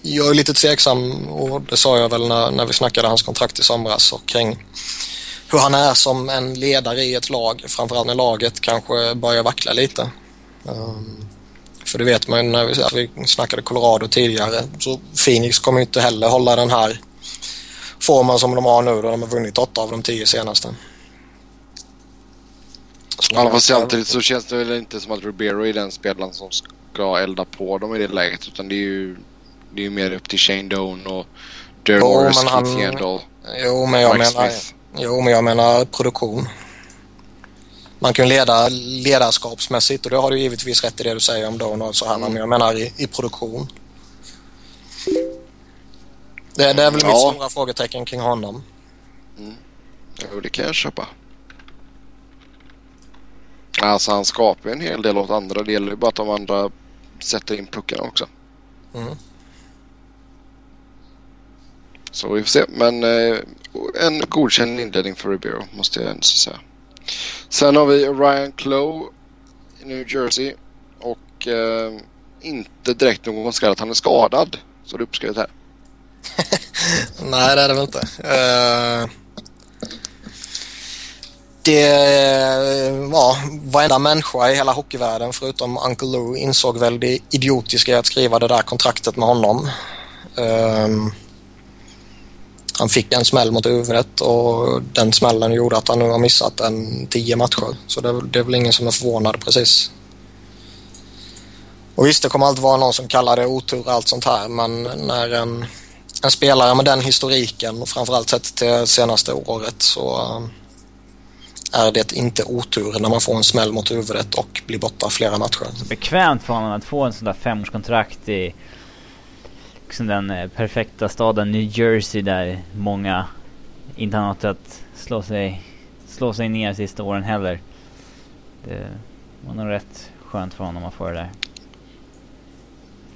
jag är lite tveksam och det sa jag väl när, när vi snackade hans kontrakt i somras och kring hur han är som en ledare i ett lag, framförallt när laget kanske börjar vackla lite. Um, för det vet man ju när vi, vi snackade Colorado tidigare, så Phoenix kommer inte heller hålla den här formen som de har nu då de har vunnit åtta av de tio senaste. Ja, fast samtidigt så känns det väl inte som att Ribeiro är den spelaren som ska elda på dem i det läget utan det är ju, det är mer upp till Shane Doan och Darren Morris, Keith Jo, men jag menar... Smith. Jo, men jag menar produktion. Man kan leda ledarskapsmässigt och det har du givetvis rätt i det du säger om Don och så här, men jag menar i, i produktion. Det, det är väl ja. mitt stora frågetecken kring honom. Mm. Jo, det kan jag köpa. Alltså han skapar en hel del åt andra. Det gäller ju bara att de andra sätter in puckarna också. Mm. Så vi får se. Men eh, en godkänd inledning för Ribeiro måste jag ändå säga. Sen har vi Ryan Clough i New Jersey. Och eh, inte direkt någon skräll att han är skadad. Så det är uppskrivet här. (laughs) Nej, det är det väl inte. Uh, det eh, var varenda människa i hela hockeyvärlden förutom Uncle Lou insåg väl det idiotiska i att skriva det där kontraktet med honom. Uh, han fick en smäll mot huvudet och den smällen gjorde att han nu har missat en tio matcher. Så det, det är väl ingen som är förvånad precis. Och visst, det kommer alltid vara någon som kallar det otur och allt sånt här men när en, en spelare med den historiken och framförallt sett till senaste året så eh, är det inte otur när man får en smäll mot huvudet och blir borta flera matcher. Bekvämt för honom att få en sån där femårskontrakt i liksom den eh, perfekta staden New Jersey där många inte har något att slå sig, slå sig ner sista åren heller. Det var nog rätt skönt för honom att få det där.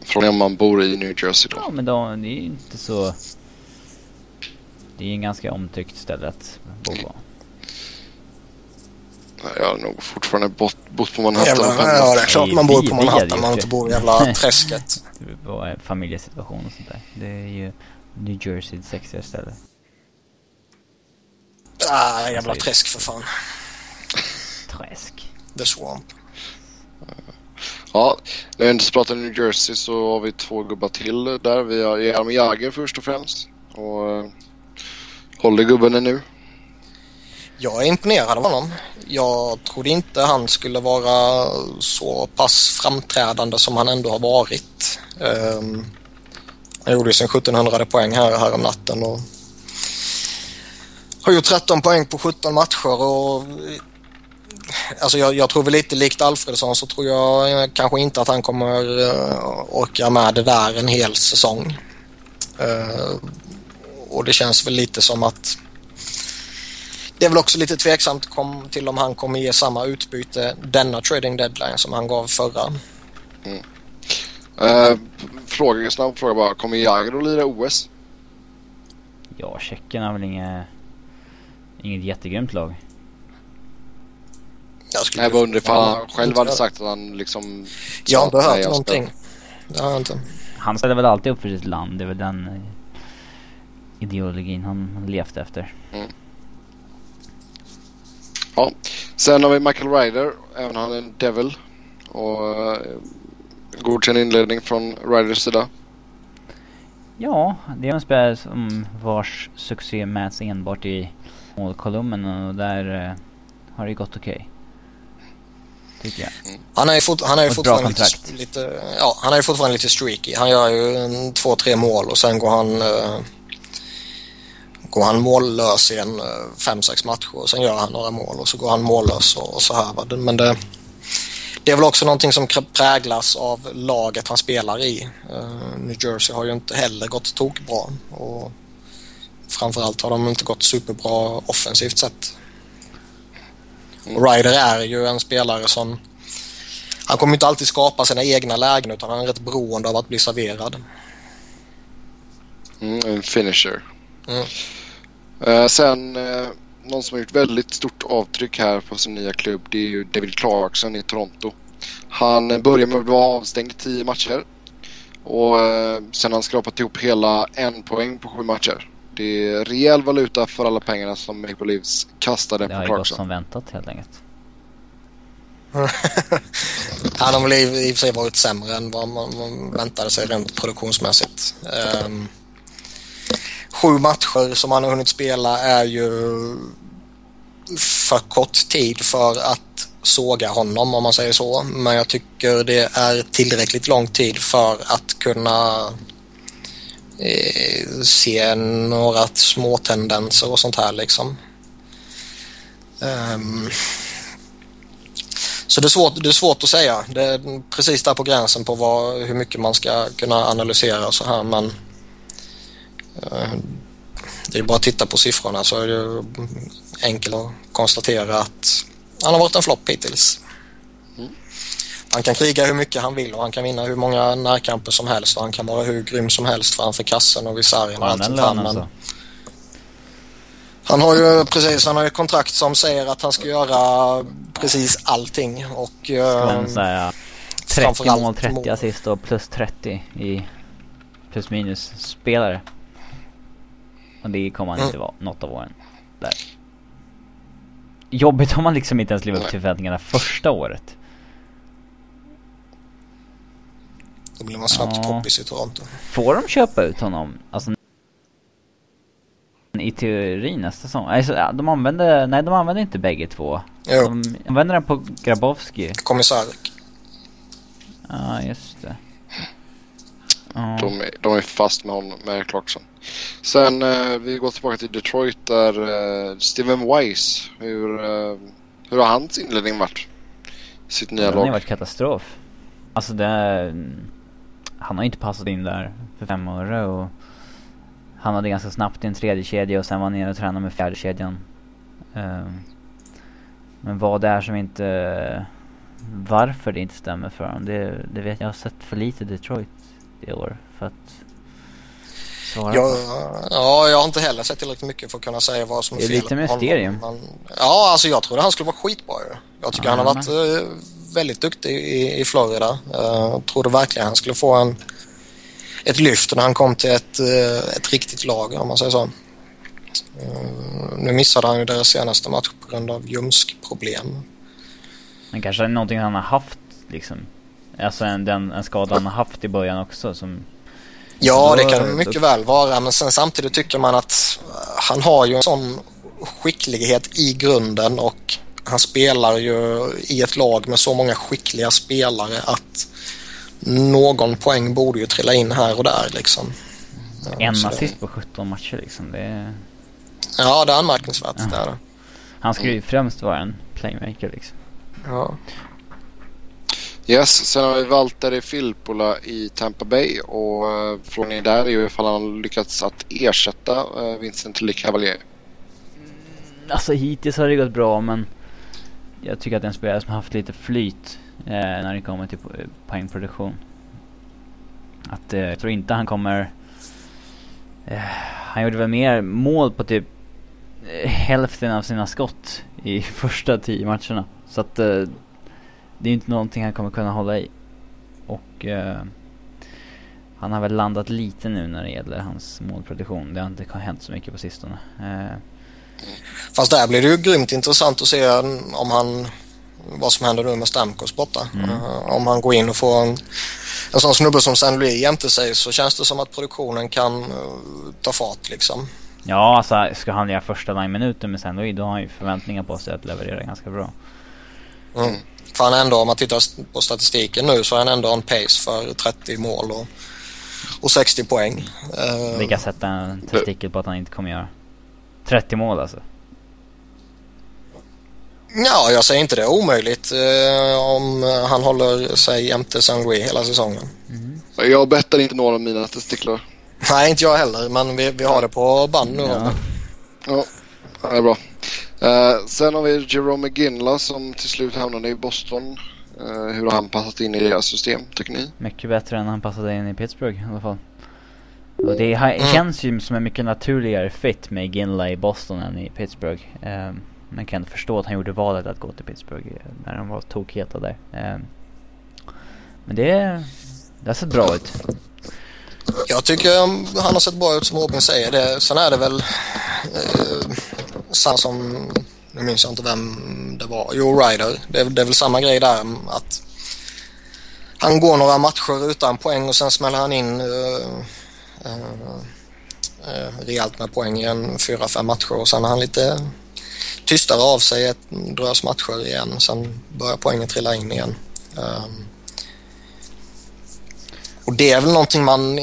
Frågan om man bor i New Jersey då? Ja men då, det är ju inte så... Det är ju en ganska omtyckt ställe att bo på. Jag har nog fortfarande bott, bott på Manhattan. Jävla, ja, det är klart man bor på Manhattan. Man inte bor i jävla (laughs) träsket. familjesituation och sånt där. Det är ju New Jersey sexiga ställe. Ah, jävla träsk för fan. Träsk. The Swamp. Ja, när vi inte pratar New Jersey så har vi två gubbar till där. Vi har Jaromir Jagr först och främst. Och uh, håller gubben nu? Jag är imponerad av honom. Jag trodde inte han skulle vara så pass framträdande som han ändå har varit. Um, han gjorde sin 1700 poäng här, här om natten och har gjort 13 poäng på 17 matcher och Alltså jag, jag tror väl lite likt Alfredsson så tror jag eh, kanske inte att han kommer uh, orka med det där en hel säsong. Uh, och det känns väl lite som att det är väl också lite tveksamt kom, till om han kommer ge samma utbyte denna trading deadline som han gav förra. Mm. Uh, fråga, snabb fråga bara. Kommer Jagr att lira OS? Ja, Tjeckien har väl inget, inget jättegrymt lag. Jag skulle Jag bara undrar ifall han själv hade sagt att han liksom... Jag har inte hört någonting. Det har jag inte. Han ställer väl alltid upp för sitt land. Det är väl den eh, ideologin han levt efter. Ja. Sen har vi Michael Ryder, även han är en devil. Och eh, godkänd inledning från Ryders sida. Ja, det är en spelare som vars succé mäts enbart i målkolumnen och där eh, har det gått okej. Tycker jag. Han är ju, fort, han är ju fortfarande lite, lite, ja, han är fortfarande lite streaky. Han gör ju en, två, tre mål och sen går han eh, går han mållös i en eh, fem, sex matcher och sen gör han några mål och så går han mållös och, och så här. Va? Men det, det är väl också någonting som präglas av laget han spelar i. Eh, New Jersey har ju inte heller gått tokbra och framförallt har de inte gått superbra offensivt sett. Och Ryder är ju en spelare som han kommer inte alltid skapa sina egna lägen utan han är rätt beroende av att bli serverad. Mm, en finisher. Mm. Eh, sen eh, någon som har gjort väldigt stort avtryck här på sin nya klubb det är ju David Clarkson i Toronto. Han eh, började med att vara avstängd i 10 matcher. Och eh, sen har han skrapat ihop hela en poäng på sju matcher. Det är rejäl valuta för alla pengarna som Maple Leafs kastade Det på har ju gått Clarkson. som väntat helt enkelt. Han har väl i, och för sig varit sämre än vad man, man väntade sig rent produktionsmässigt. Ehm, sju matcher som han har hunnit spela är ju för kort tid för att såga honom om man säger så. Men jag tycker det är tillräckligt lång tid för att kunna eh, se några små tendenser och sånt här liksom. Um, så det är, svårt, det är svårt att säga. Det är precis där på gränsen på vad, hur mycket man ska kunna analysera och så här men eh, det är bara att titta på siffrorna så är det enkelt att konstatera att han har varit en flopp hittills. Han kan kriga hur mycket han vill och han kan vinna hur många närkamper som helst och han kan vara hur grym som helst framför kassen och vid sargen och allt sånt lönen Men så? han har ju precis, han har ju kontrakt som säger att han ska göra precis allting och... eh, såhär 30 framförallt mål, 30 mål. assist och plus 30 i plus minus spelare. Och det kommer han Mm. inte vara något av åren. Där. Jobbigt om man liksom inte ens lever upp till förväntningarna första året. Då blir man snabbt Ja. poppis i Toronto. Får de köpa ut honom? Alltså i teorin nästa säsong. Alltså, de använder, nej de använder inte bägge två. Jo, De använder den på Grabowski. Komisarek. Ja, just det. De, är- de är fast med honom, med Clarkson. Sen eh, vi går tillbaka till Detroit där eh, Steven Weiss. Hur, eh, hur har hans inledning varit? Sitt nya Den har ju lag. varit katastrof. Alltså det är, Han har inte passat in där för fem år och han hade ganska snabbt i en tredje kedja och sen var han nere och tränade med fjärde kedjan. Ehm, men vad det är som inte... Varför det inte stämmer för honom, det, det vet jag. Jag har sett för lite Detroit i år för att svara Jag, på. ja, jag har inte heller sett tillräckligt mycket för att kunna säga vad som är Det är fel lite mysterium. men- Ja, alltså jag trodde han skulle vara skitbra ju. Jag tycker Ja, han har varit eh, väldigt duktig i, i Florida. Jag trodde verkligen han skulle få en, ett lyft när han kom till ett, eh, ett riktigt lag om man säger så. Eh, Nu missade han ju deras senaste match på grund av ljumskproblem. Men kanske är någonting han har haft liksom. Alltså en, den, en skada han har haft i början också som... Ja, det kan mycket väl vara, men sen samtidigt tycker man att han har ju en sån skicklighet i grunden och han spelar ju i ett lag med så många skickliga spelare att någon poäng borde ju trilla in här och där liksom. En så- assist på 17 matcher liksom. Det är, Ja, det är anmärkningsvärt. Ja. Det är det. han ska ju främst vara en playmaker liksom. Ja. Yes, sen har vi Valtteri Filppula i Tampa Bay och eh, frågan är där är ju ifall han lyckats att ersätta eh, Vincent Lecavalier. Mm, alltså hittills har det gått bra men jag tycker att det är en spelare som har haft lite flyt eh, när det kommer till po- eh, poängproduktion. Att eh, jag tror inte han kommer... Eh, han gjorde väl mer mål på typ hälften av sina skott i (laughs) första tio matcherna. Så att eh, det är inte någonting han kommer kunna hålla i. Och eh, han har väl landat lite nu när det gäller hans målproduktion. Det har inte hänt så mycket på sistone. Eh, Fast där blir det ju grymt intressant att se om han vad som händer nu med Stamkos borta. Mm. Uh, om han går in och får en, en sån snubbe som San Louis jämte sig så känns det som att produktionen kan uh, ta fart liksom. ja, alltså ska han göra första line minuter med San Louis då har han ju förväntningar på sig att leverera ganska bra. Mm. För han ändå, om man tittar på statistiken nu så är han ändå on pace för 30 mål och, och 60 poäng. Uh, Vi kan sätta en testikel på att han inte kommer göra 30 mål alltså. Ja, jag säger inte det omöjligt eh, om han håller sig jämte San Louis hela säsongen. Jag bettar inte några av mina testiklar. Nej, inte jag heller, men vi, vi har det på band nu. Ja. Ja, det är bra. Eh, sen har vi Jerome Ginla som till slut hamnade i Boston. Eh, hur har han passat in i deras system tycker ni? Mycket bättre än han passade in i Pittsburgh i alla fall. Och det ha- Mm. känns ju som en mycket naturligare fit med Ginla i Boston än i Pittsburgh. Um, man kan förstå att han gjorde valet att gå till Pittsburgh eh, när de var tokheta där. Ehm, men det, det har sett bra ut. Jag tycker um, han har sett bra ut som Robin säger. Det, sen är det väl eh, samma som, nu minns jag inte vem det var, Jo Ryder. Det, är- det är väl samma grej där att han går några matcher utan poäng och sen smäller han in uh, uh, rejält med poäng i en fyra, fem matcher och sen är han lite tystare av sig ett drös matcher igen. Sen börjar poängen trilla in igen. Ehm, och det är väl någonting man,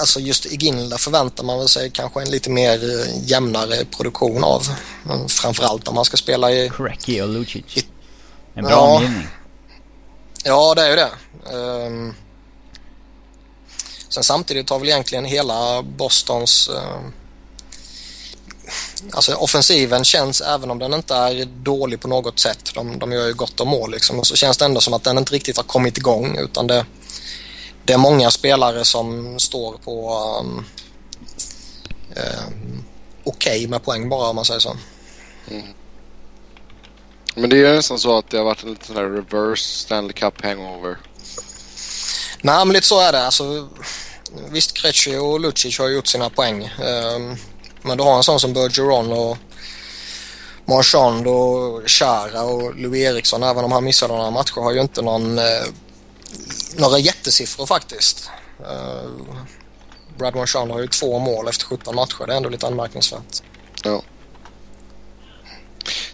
alltså just i Ginla förväntar man sig kanske en lite mer eh, jämnare produktion av. Men Framförallt om man ska spela i, Cracky och Lucic. I- En bra Ja. omgivning. ja det är ju det. Ehm, sen samtidigt har väl egentligen hela Bostons ehm, Alltså offensiven känns, även om den inte är dålig på något sätt, de, de gör ju gott om mål liksom, så känns det ändå som att den inte riktigt har kommit igång utan det, det är många spelare som står på um, um, okej med poäng bara om man säger så. Men det är nästan så att det har varit en liten sån här reverse Stanley Cup hangover. Nej men lite så är det. Alltså, visst Krejci och Lucic har gjort sina poäng. Ehm, men du har en sån som Bergeron och Marchand och Chara och Louis Eriksson även om han missade några matcher har ju inte någon, eh, några jättesiffror faktiskt. Uh, Brad Marchand har ju två mål efter 17 matcher. Det är ändå lite anmärkningsvärt. Ja.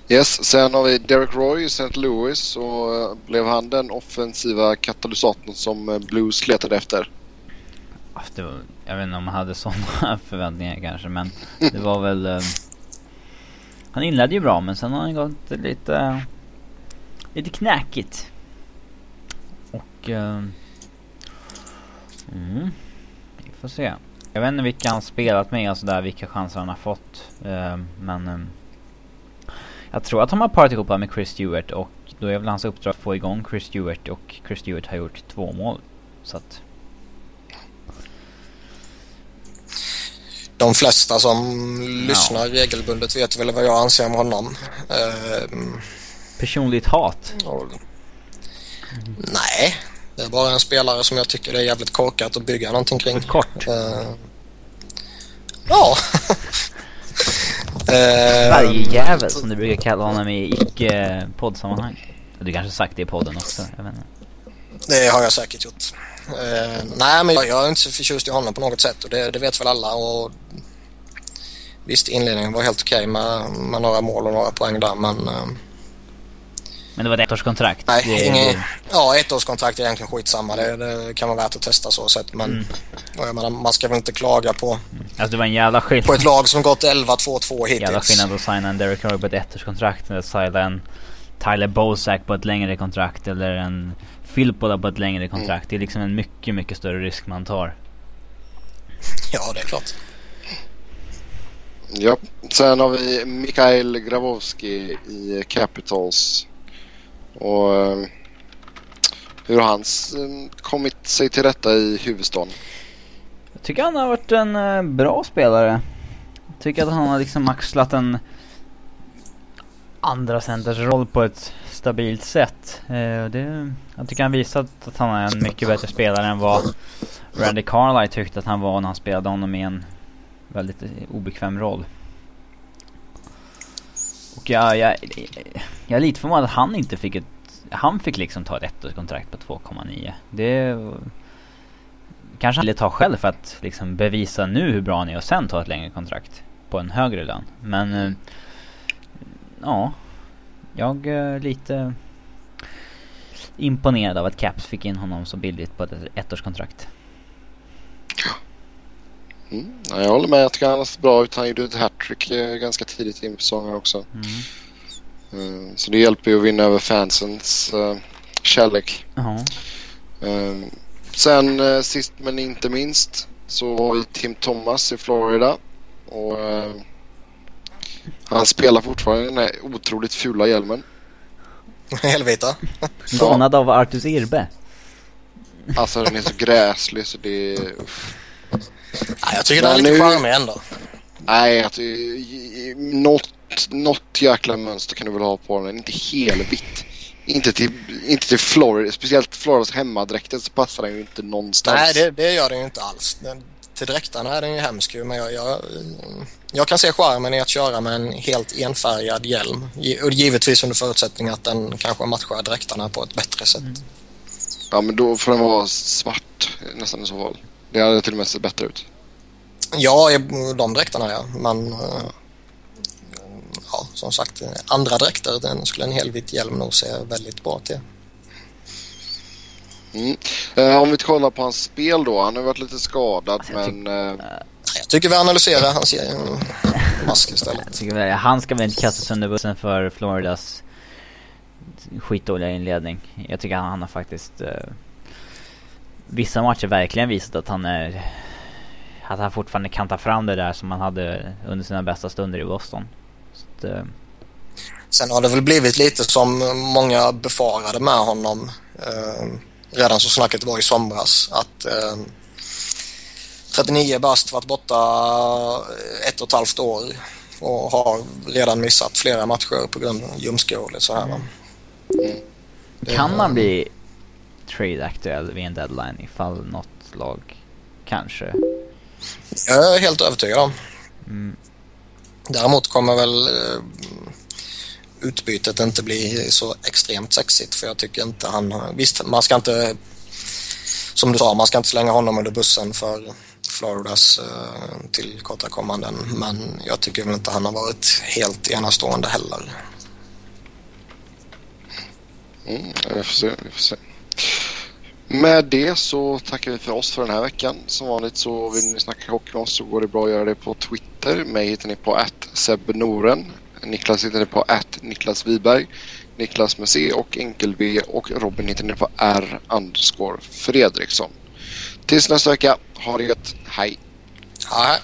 Yes, sen har vi Derek Roy i St. Louis och eh, blev han den offensiva katalysatorn som eh, Blues letade efter? Ah, Det var, jag vet inte om man hade sådana (laughs) förväntningar kanske men det var väl... eh, han inledde ju bra men sen har han gått lite... Lite knackigt. Och... eh, mm, vi får se. Jag vet inte vilka han spelat med och sådär, vilka chanser han har fått. eh, men... eh, jag tror att han har parat ihop med Chris Stewart och då är väl hans uppdrag att få igång Chris Stewart och Chris Stewart har gjort två mål. Så att... De flesta som lyssnar regelbundet vet väl vad jag anser om honom. Ehm, Personligt hat. Och, Nej, det är bara en spelare som jag tycker det är jävligt korkat att bygga någonting kring. Kort. Eh, ja. (laughs) Eh, Varje jävel som du brukar kalla honom i icke-poddsammanhang. Du kanske sagt det i podden också, jag vet inte. Det har jag säkert gjort. Eh, nej, men jag är inte så förtjust i honom på något sätt och det, det vet väl alla. Och visst, inledningen var helt okej med, med några mål och några poäng där, men eh, Men det var ett ettårskontrakt. nej, det, ingen, det, ja, ettårskontrakt är egentligen skitsamma. Det, det kan vara värt att testa så sett, men Mm. jag menar, man ska väl inte klaga på, alltså det var en jävla på skillnad. ett lag som gått 11-2-2 hittills. Jävla skillnad att signa en Derek Roy på ett ettårskontrakt eller signa en Tyler Bozak på ett längre kontrakt eller en Filippola på ett längre kontrakt. Det är liksom en mycket, mycket större risk man tar. (laughs) Ja, det är klart. Ja. Sen har vi Mikhail Grabowski i Capitals. Och ehm, hur har han ehm, kommit sig till rätta i huvudstaden? Jag tycker han har varit en eh, bra spelare. Jag tycker att han har liksom axlat en andra centers roll på ett stabilt sätt. Eh, det, jag tycker han visat att han är en mycket bättre spelare än vad Randy Carlyle tyckte att han var när han spelade honom i en väldigt eh, obekväm roll. Och jag, jag, jag är lite förvånad att han inte fick ett... Han fick liksom ta ett ettårskontrakt på 2,9. Det... Kanske han ville ta själv för att liksom bevisa nu hur bra han är och sen ta ett längre kontrakt på en högre lön. Men... Eh, ja. Jag är lite imponerad av att Caps fick in honom så billigt på ett ettårskontrakt. Mm. Ja, jag håller med. Jag tycker han har sett bra ut. Han gjorde ett hattrick eh, ganska tidigt in på säsongen också. Mm. Eh, Så det hjälper ju att vinna över fansens uh, kärlek. Eh, Sen sist men inte minst så har vi Tim Thomas i Florida. Och han spelar fortfarande den här otroligt fula hjälmen. (laughs) Helvita. Donad av Artus Irbe. Alltså den är så gräslig så det är... uff. Ja, jag tycker den är Men lite nu- charmig ändå. Nej, att, något, något jäkla mönster kan du väl ha på den. Inte helvitt. Inte till, inte till Florida, speciellt Floridas hemmadräkter så passar den ju inte någonstans. Nej, det, det gör den ju inte alls. Den, till dräktarna är den ju hemsk men jag, jag, jag kan se charmen i att köra med en helt enfärgad hjälm. Och givetvis under förutsättning att den kanske matchar dräktarna på ett bättre sätt. Ja, men då får den vara svart nästan i så fall. Det hade till och med sett bättre ut. Ja, de dräkterna ja. Men eh, ja, som sagt, andra dräkter den skulle en helvit hjälm nog se väldigt bra till. Mm. Eh, om vi kollar på hans spel då. Han har varit lite skadad Alltså, jag men... Eh, Jag tycker vi analyserar hans mask istället. Han ska väl inte kastas under bussen för Floridas skitdåliga inledning. Jag tycker han, han har faktiskt eh, vissa matcher verkligen visat att han är att han fortfarande kan ta fram det där som han hade under sina bästa stunder i Boston. Så att, eh, Sen har det väl blivit lite som många befarade med honom eh, redan så snacket var i somras att eh, 39 bast varit borta ett och ett halvt år och har redan missat flera matcher på grund av ljumske och så här. va. kan Eh, man bli trade-aktuell vid en deadline ifall något lag kanske Jag är helt övertygad om. mm, Däremot kommer väl eh, utbytet inte bli så extremt sexigt för jag tycker inte han har... Visst, man ska inte... Som du sa, man ska inte slänga honom under bussen för Floridas eh, tillkortakommanden men jag tycker väl inte han har varit helt enastående heller. mm, vi får se, vi får se. Med det så tackar vi för oss för den här veckan. Som vanligt så vill ni snacka hockey med oss så går det bra att göra det på Twitter. Mig hittar ni på @sebnoren. Niklas hittar ni på Niklas Wiberg. Niklas med C och enkel V och Robin hittar ni på R underscore Fredriksson. Tills nästa vecka, ha det gött, hej! Ja,